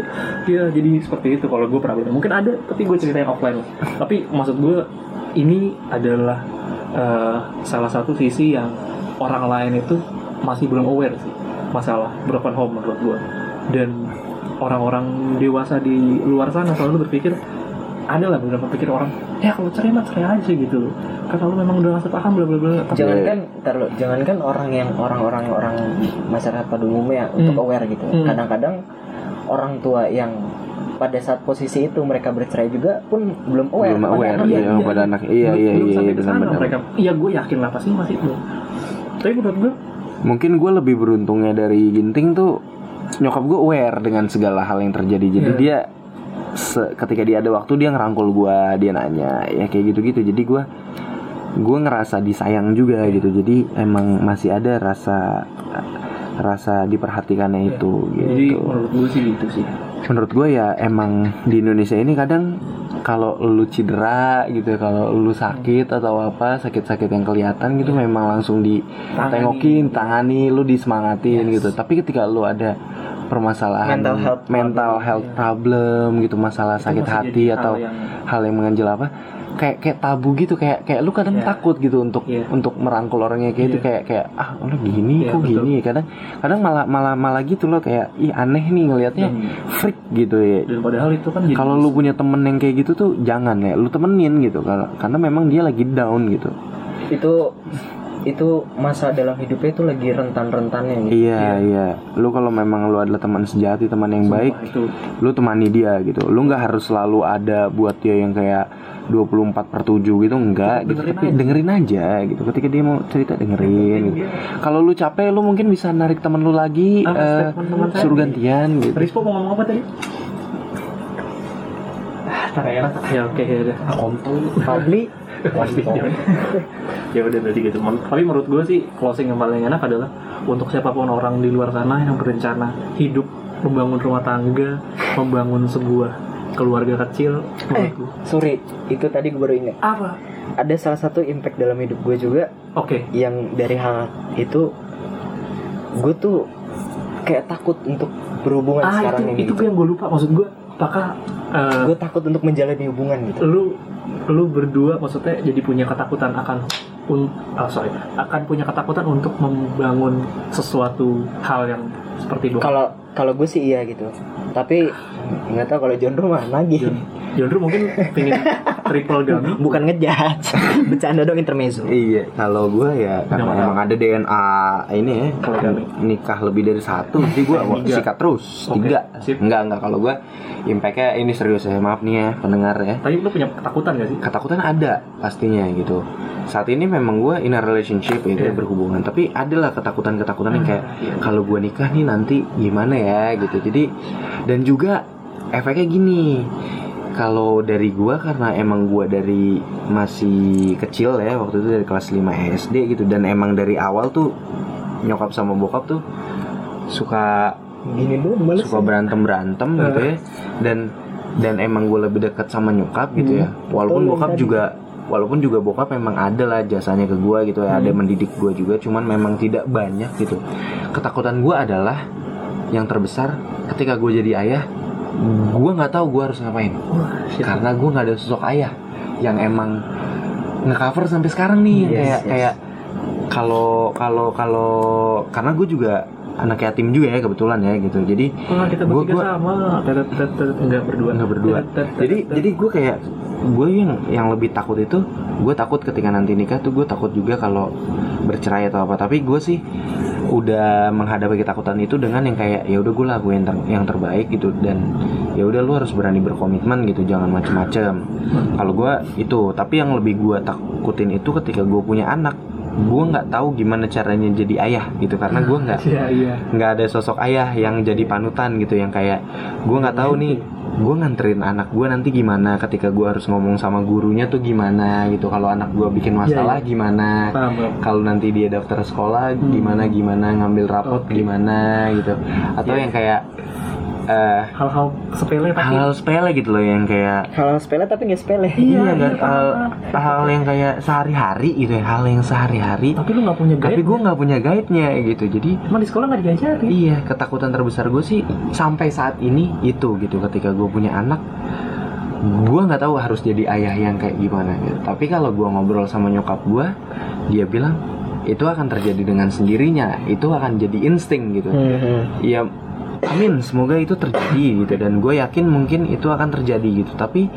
Ya jadi seperti itu kalau gue problem mungkin ada tapi gue ceritain offline. Tapi maksud gue ini adalah eh, salah satu sisi yang orang lain itu masih belum aware sih masalah broken home menurut gue dan orang-orang dewasa di luar sana selalu berpikir ada lah beberapa pikir orang ya kalau cerai mah cerai aja gitu karena lu memang udah nggak paham bla bla bla Jangankan ntar lo, jangankan orang yang orang-orang orang masyarakat pada umumnya untuk Hmm. aware gitu. Hmm. Kadang-kadang orang tua yang pada saat posisi itu mereka bercerai juga pun belum aware. belum pada aware anaknya. iya, pada anak iya iya belum iya iya ke sana benar-benar mereka iya gue yakin lah pasti masih belum tapi menurut gue mungkin gue lebih beruntungnya dari Ginting tuh nyokap gue aware dengan segala hal yang terjadi jadi Iya. dia ketika dia ada waktu dia ngerangkul gue dia nanya ya kayak gitu-gitu. Jadi gue gue ngerasa disayang juga gitu. Jadi emang masih ada rasa rasa diperhatikannya itu Iya. jadi gitu. menurut gue sih gitu sih. Menurut gue ya emang di Indonesia ini kadang kalau lu cedera gitu kalau lu sakit atau apa sakit-sakit yang kelihatan gitu memang langsung ditengokin tangani. lu disemangatin gitu. Tapi ketika lu ada permasalahan Mental health mental problem, health problem gitu masalah Itu sakit hati jadi hal atau yang- hal yang menganjal apa kayak kayak tabu gitu kayak kayak lu kadang Iya. takut gitu untuk Iya. untuk merangkul orangnya kayak itu Iya. kayak kayak ah lo gini Iya, kok betul. gini kadang kadang malah malah malah gitu loh kayak ih aneh nih ngelihatnya Dan- freak gitu ya dan padahal itu kan kalau lu punya temen yang kayak gitu tuh jangan ya lu temenin gitu karena karena memang dia lagi down gitu Itu itu masa dalam hidupnya itu lagi rentan-rentannya gitu. iya iya. Lu kalau memang lu adalah teman sejati teman yang baik Wah, itu. lu temani dia gitu. Lu nggak harus selalu ada buat dia yang kayak 24 per 7 gitu enggak gitu. Dengerin tapi aja. dengerin aja gitu. Ketika dia mau cerita dengerin gitu. kalau lu capek lu mungkin bisa narik temen lu lagi Ah, eh, saya. suruh gantian gitu. Rispo mau ngomong apa tadi? Ntar ya. ya oke ya udah. Fadli pasti. Ya udah berarti gitu. Men- tapi menurut gue sih closing yang paling enak adalah untuk siapa pun orang di luar sana yang berencana hidup membangun rumah tangga membangun sebuah keluarga kecil eh gue sorry itu tadi gue baru ingat. Apa? Ada salah satu impact dalam hidup gue juga oke. yang dari hal itu gue tuh kayak takut untuk berhubungan ah sekarang itu ini itu gitu. yang gue lupa. Maksud gue apakah eh, gue takut untuk menjalani hubungan gitu. lu lu berdua maksudnya jadi punya ketakutan akan un, ah, sorry akan punya ketakutan untuk membangun sesuatu hal yang seperti itu. Kalau kalau gue sih iya gitu. Tapi nggak tahu kalau John mah lagi Jondro mungkin pengen triple gami bukan ngejat bercanda dong intermezzo Iya, kalau gue ya karena Nggak emang ada DNA ini ya nikah lebih dari satu, jadi gue Tiga. sikat terus Oke, tiga. sip. Enggak enggak kalau gue impactnya ini serius ya maaf nih ya pendengar ya. tapi lu punya ketakutan gak sih Ketakutan ada pastinya gitu. Saat ini memang gue in a relationship gitu Iya. berhubungan, tapi adalah ketakutan-ketakutan yang kayak Iya. kalau gue nikah nih nanti gimana ya gitu. Jadi dan juga efeknya gini. Kalau dari gua karena emang gua dari masih kecil ya waktu itu dari kelas 5 SD gitu. Dan emang dari awal tuh nyokap sama bokap tuh suka Gini dulu suka berantem berantem gitu ya. Dan dan emang gue lebih dekat sama nyokap gitu ya. Walaupun Oh, bokap tadi. juga walaupun juga bokap memang ada lah jasanya ke gue gitu ya ada mendidik gue juga cuman memang tidak banyak gitu. Ketakutan gue adalah yang terbesar ketika gue jadi ayah gue nggak tahu gue harus ngapain. Karena gue nggak ada sosok ayah yang emang ngecover sampai sekarang nih. Yes, kayak yes. kayak kalau kalau kalau karena gue juga anak yatim juga ya kebetulan ya gitu. Jadi kita Gua- bertiga gua- sama. Enggak berdua. nggak berdua. Jadi jadi gue kayak gue yang yang lebih takut itu gue takut ketika nanti nikah tuh gue takut juga kalau bercerai atau apa. Tapi gue sih udah menghadapi ketakutan itu dengan yang kayak ya udah gue lakuin ter- yang terbaik gitu. Dan ya udah lu harus berani berkomitmen gitu jangan macem-macem. Kalau gue itu tapi yang lebih gue takutin itu ketika gue punya anak gue nggak tahu gimana caranya jadi ayah gitu. Karena gue nggak Iya, iya. nggak ada sosok ayah yang jadi panutan gitu yang kayak gue nggak tahu nih gue nganterin anak gue nanti gimana ketika gue harus ngomong sama gurunya tuh gimana gitu. Kalau anak gue bikin masalah gimana? Paham, paham. kalau nanti dia daftar sekolah gimana gimana? Ngambil rapot gimana gitu. Atau yang kayak eh, Hal-hal sepele tapi hal-hal sepele gitu loh yang kayak Hal sepele tapi nggak sepele. iya, kan hal, hal yang kayak sehari-hari gitu ya hal yang sehari-hari tapi lu nggak punya tapi guide. gue nggak punya guide-nya gitu jadi Emang di sekolah nggak diajarin. Iya, ketakutan terbesar gue sih sampai saat ini itu gitu. Ketika gue punya anak, gue nggak tahu harus jadi ayah yang kayak gimana gitu. Tapi kalau gue ngobrol sama nyokap gue, dia bilang itu akan terjadi dengan sendirinya. Itu akan jadi insting gitu. Hmm, Ya, amin. Semoga itu terjadi gitu. Dan gue yakin mungkin itu akan terjadi gitu. Tapi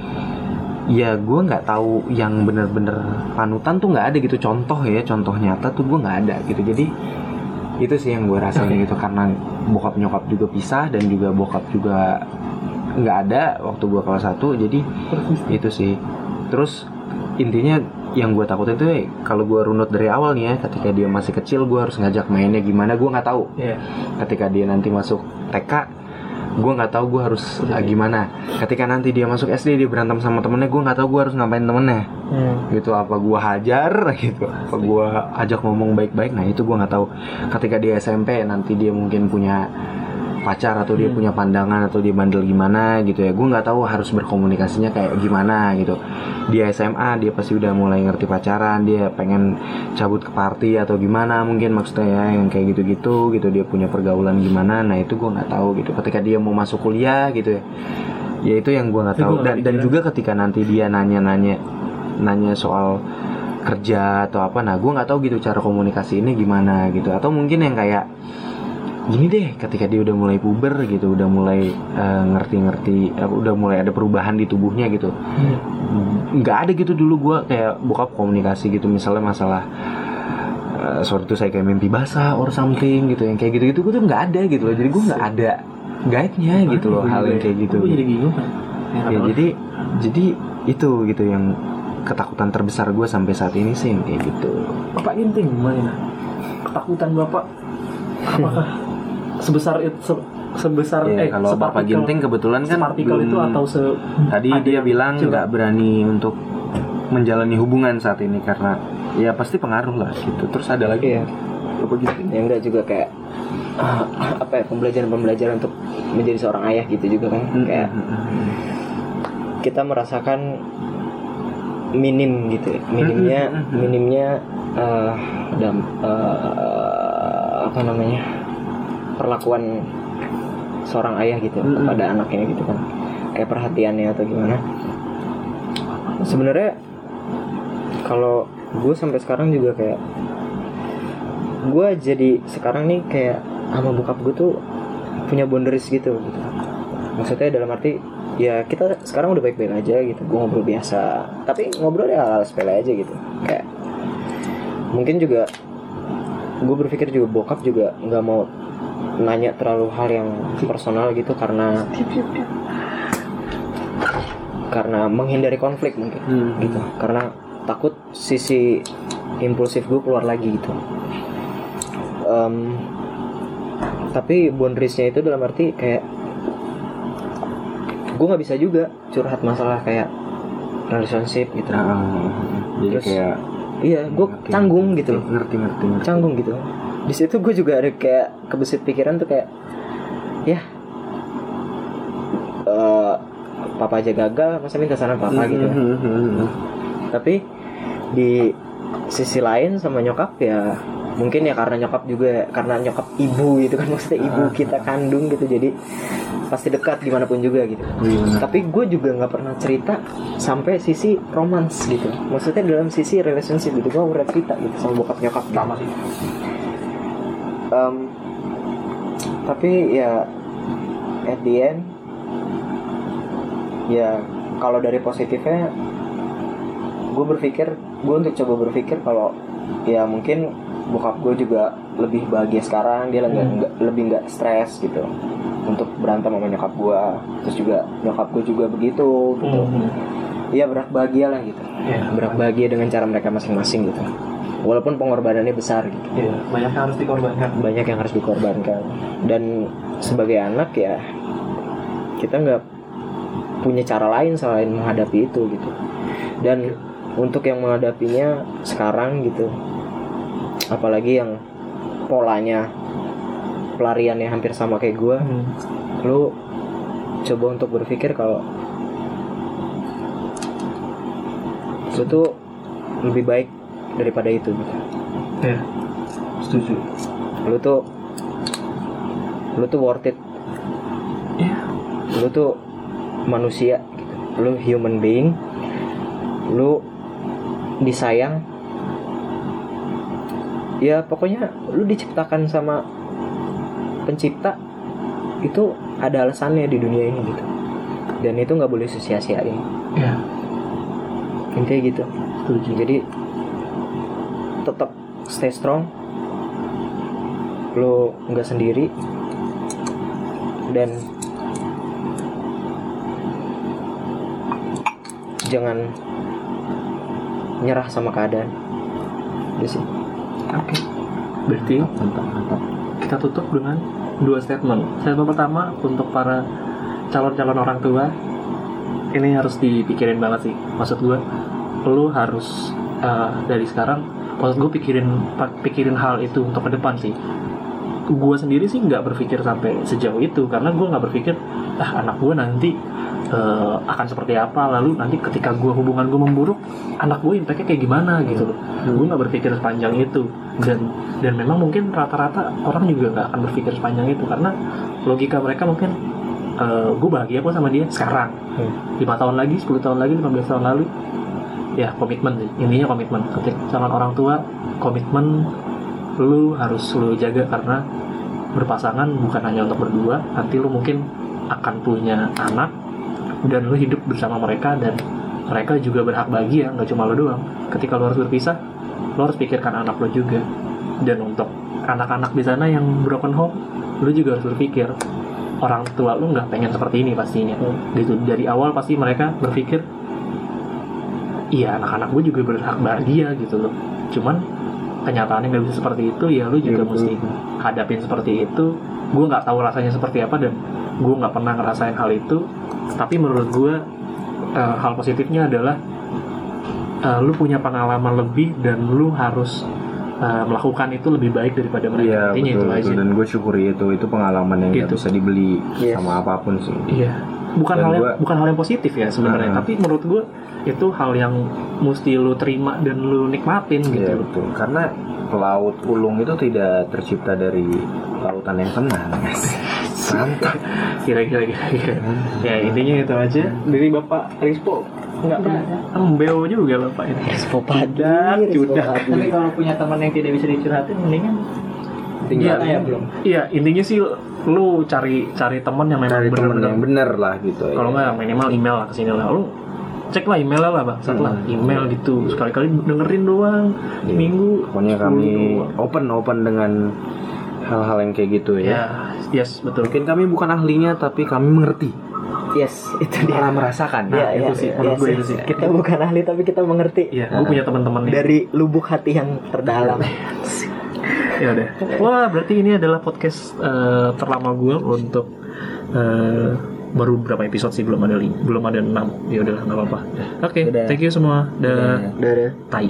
ya gue nggak tahu yang bener-bener panutan tuh nggak ada gitu contoh ya contoh nyata tuh gue nggak ada gitu jadi itu sih yang gue rasain gitu karena bokap nyokap juga pisah dan juga bokap juga nggak ada waktu gue kelas 1 jadi itu sih terus intinya yang gue takutin tuh eh, kalau gue runut dari awal nih ya ketika dia masih kecil gue harus ngajak mainnya gimana gue nggak tahu. Iya. ketika dia nanti masuk TK gue nggak tahu gue harus ah, gimana. Ketika nanti dia masuk SD dia berantem sama temennya gue nggak tahu gue harus ngapain temennya. Hmm. gitu apa gue hajar gitu. Apa gue ajak ngomong baik-baik nah itu gue nggak tahu. Ketika dia SMP nanti dia mungkin punya pacar atau dia punya pandangan atau dia bandel gimana gitu ya. Gue nggak tahu harus berkomunikasinya kayak gimana gitu. Dia SMA dia pasti udah mulai ngerti pacaran dia pengen cabut ke party atau gimana mungkin maksudnya ya yang kayak gitu-gitu gitu. Dia punya pergaulan gimana nah itu gue nggak tahu gitu. Ketika dia mau masuk kuliah gitu ya ya itu yang gue nggak tahu. dan dan juga ketika nanti dia nanya-nanya nanya soal kerja atau apa nah gue nggak tahu gitu cara komunikasi ini gimana gitu. Atau mungkin yang kayak gini deh ketika dia udah mulai puber gitu udah mulai eh, ngerti-ngerti eh, udah mulai ada perubahan di tubuhnya gitu. Nggak ada gitu dulu gue kayak bokap komunikasi gitu misalnya masalah eh, sorry itu saya kayak mimpi basah or something gitu yang kayak gitu-gitu gue tuh nggak ada gitu loh. Jadi gue nggak ada guide-nya gitu loh hal yang kayak gitu. Jadi bingung kan. ya jadi jadi itu gitu yang ketakutan terbesar gue sampai saat ini sih yang kayak gitu. Bapak Ginting gimana? Ketakutan Bapak apakah sebesar itu se- sebesar ya eh kalau bapak ginting kebetulan kan separtikel itu atau se tadi dia yang bilang nggak berani untuk menjalani hubungan saat ini karena ya pasti pengaruh lah gitu terus ada lagi Iya. bapak ginting Ya enggak juga kayak ah, apa ya pembelajaran-pembelajaran untuk menjadi seorang ayah gitu juga kan. Kayak kita merasakan minim gitu ya. minimnya minimnya eh dam eh, apa namanya perlakuan seorang ayah gitu kepada anaknya gitu kan. Kayak perhatiannya atau gimana. Sebenarnya kalau gue sampai sekarang juga kayak gue jadi sekarang nih kayak sama bokap gue tuh punya boundaries gitu gitu. Maksudnya dalam arti ya kita sekarang udah baik-baik aja gitu gue ngobrol biasa. Tapi ngobrol ya hal sepele aja gitu. Kayak mungkin juga gue berpikir juga bokap juga nggak mau nanya terlalu hal yang personal gitu karena karena menghindari konflik mungkin gitu. Karena takut sisi impulsif gue keluar lagi gitu. Em, tapi boundariesnya itu dalam arti kayak gue nggak bisa juga curhat masalah kayak relationship gitu. Ah, jadi Terus- kayak iya gue canggung gitu ngerti ngerti ngerti. canggung gitu di situ gue juga ada kayak kebesit pikiran tuh kayak ya eh, papa aja gagal masa minta saran papa gitu Mhm. tapi di sisi lain sama nyokap ya mungkin ya karena nyokap juga karena nyokap ibu gitu kan maksudnya ibu kita kandung gitu jadi pasti dekat di mana pun juga gitu. Benar. tapi gue juga nggak pernah cerita sampai sisi romance gitu. Maksudnya dalam sisi relationship gitu gue udah cerita gitu sama bokap nyokap sama sih tapi ya at the end ya kalau dari positifnya gue berpikir gue untuk coba berpikir kalau ya mungkin bokap gue juga lebih bahagia sekarang dia nggak nggak- lebih nggak stres gitu untuk berantem sama nyokap gue terus juga nyokap gue juga begitu gitu. Iya berak bahagia lah gitu. Iya. berak bahagia dengan cara mereka masing-masing gitu walaupun pengorbanannya besar gitu Iya, banyak yang harus dikorbankan. banyak yang harus dikorbankan dan sebagai anak ya kita nggak punya cara lain selain menghadapi itu gitu dan untuk yang menghadapinya sekarang gitu apalagi yang polanya pelariannya hampir sama kayak gue Hmm. lu coba untuk berpikir kalau lu tuh lebih baik daripada itu gitu. Iya. Setuju. lu tuh lu tuh worth it Iya. lu tuh manusia gitu. lu human being lu disayang ya pokoknya lu diciptakan sama pencipta itu ada alasannya di dunia ini gitu dan itu nggak boleh sia-siain Iya. intinya gitu Setuju. jadi tetap stay strong lo nggak sendiri dan jangan nyerah sama keadaan Itu sih Oke. Berarti mantap mantap kita tutup dengan dua statement. Statement pertama untuk para calon-calon orang tua ini harus dipikirin banget sih. Maksud gue, lu harus eh, dari sekarang, maksud gue pikirin pikirin hal itu untuk ke depan sih. Gue sendiri sih nggak berpikir sampai sejauh itu karena gue nggak berpikir ah anak gue nanti eh, akan seperti apa. Lalu nanti ketika gue hubungan gue memburuk anak gue impactnya kayak gimana gitu loh. Gue nggak berpikir sepanjang itu. Dan dan memang mungkin rata-rata orang juga nggak akan berpikir sepanjang itu karena logika mereka mungkin eh, gue bahagia kok sama dia sekarang. Lima tahun lagi 10 tahun lagi 15 tahun lalu ya komitmen sih. Intinya komitmen. Ketika calon orang tua komitmen lu harus lu jaga karena berpasangan bukan hanya untuk berdua nanti lu mungkin akan punya anak dan lu hidup bersama mereka dan mereka juga berhak bahagia nggak cuma lo doang. Ketika lo harus berpisah lo harus pikirkan anak lo juga. Dan untuk anak-anak di sana yang broken home lo juga harus berpikir orang tua lo nggak pengen seperti ini pastinya. Gitu. Dari awal pasti mereka berpikir iya anak-anak gue juga berhak bahagia gitu loh cuman kenyataannya nggak bisa seperti itu ya lu juga Iya, betul. mesti hadapin seperti itu gue nggak tahu rasanya seperti apa dan gue nggak pernah ngerasain hal itu tapi menurut gue eh, hal positifnya adalah eh, lu punya pengalaman lebih dan lu harus eh, melakukan itu lebih baik daripada mereka Iya intinya betul, itu aja betul. dan gue syukuri itu itu pengalaman yang nggak Gitu. bisa dibeli Yes. sama apa pun sih Iya, bukan Dan hal yang gua- bukan hal yang positif ya sebenarnya, Hmm. tapi menurut gue itu hal yang mesti lu terima dan lu nikmatin gitu. Iya betul karena laut ulung itu tidak tercipta dari lautan yang tenang mantap Kira-kira kira-kira. ya intinya itu aja dari Bapak Rispo. Enggak embeo juga Bapak ini. Respo cudak. padi. Tapi kalau punya teman yang tidak bisa dicurhatin, mendingan tinggal Iya. belum. Iya, intinya sih lu cari cari teman yang memang cari temen benar-benar yang bener lah gitu kalau ya. nggak minimal email lah ke sini lah lu cek lah email lah bang setelah email gitu sekali-kali dengerin doang Iya. minggu pokoknya 10 kami doang. open open dengan hal-hal yang kayak gitu ya ya yes betul mungkin kami bukan ahlinya tapi kami mengerti yes itu dia pernah merasakan Nah, itu sih, menurut gue itu sih. kita bukan ahli tapi kita mengerti Iya, gue punya teman-teman nih. dari lubuk hati yang terdalam Ya udah. Wah, berarti ini adalah podcast eh, terlama gue untuk eh, baru berapa episode sih? Belum ada li- belum ada enam. Ya udahlah nggak apa-apa. Oke Udah. thank you semua. Dah. Dadah. tai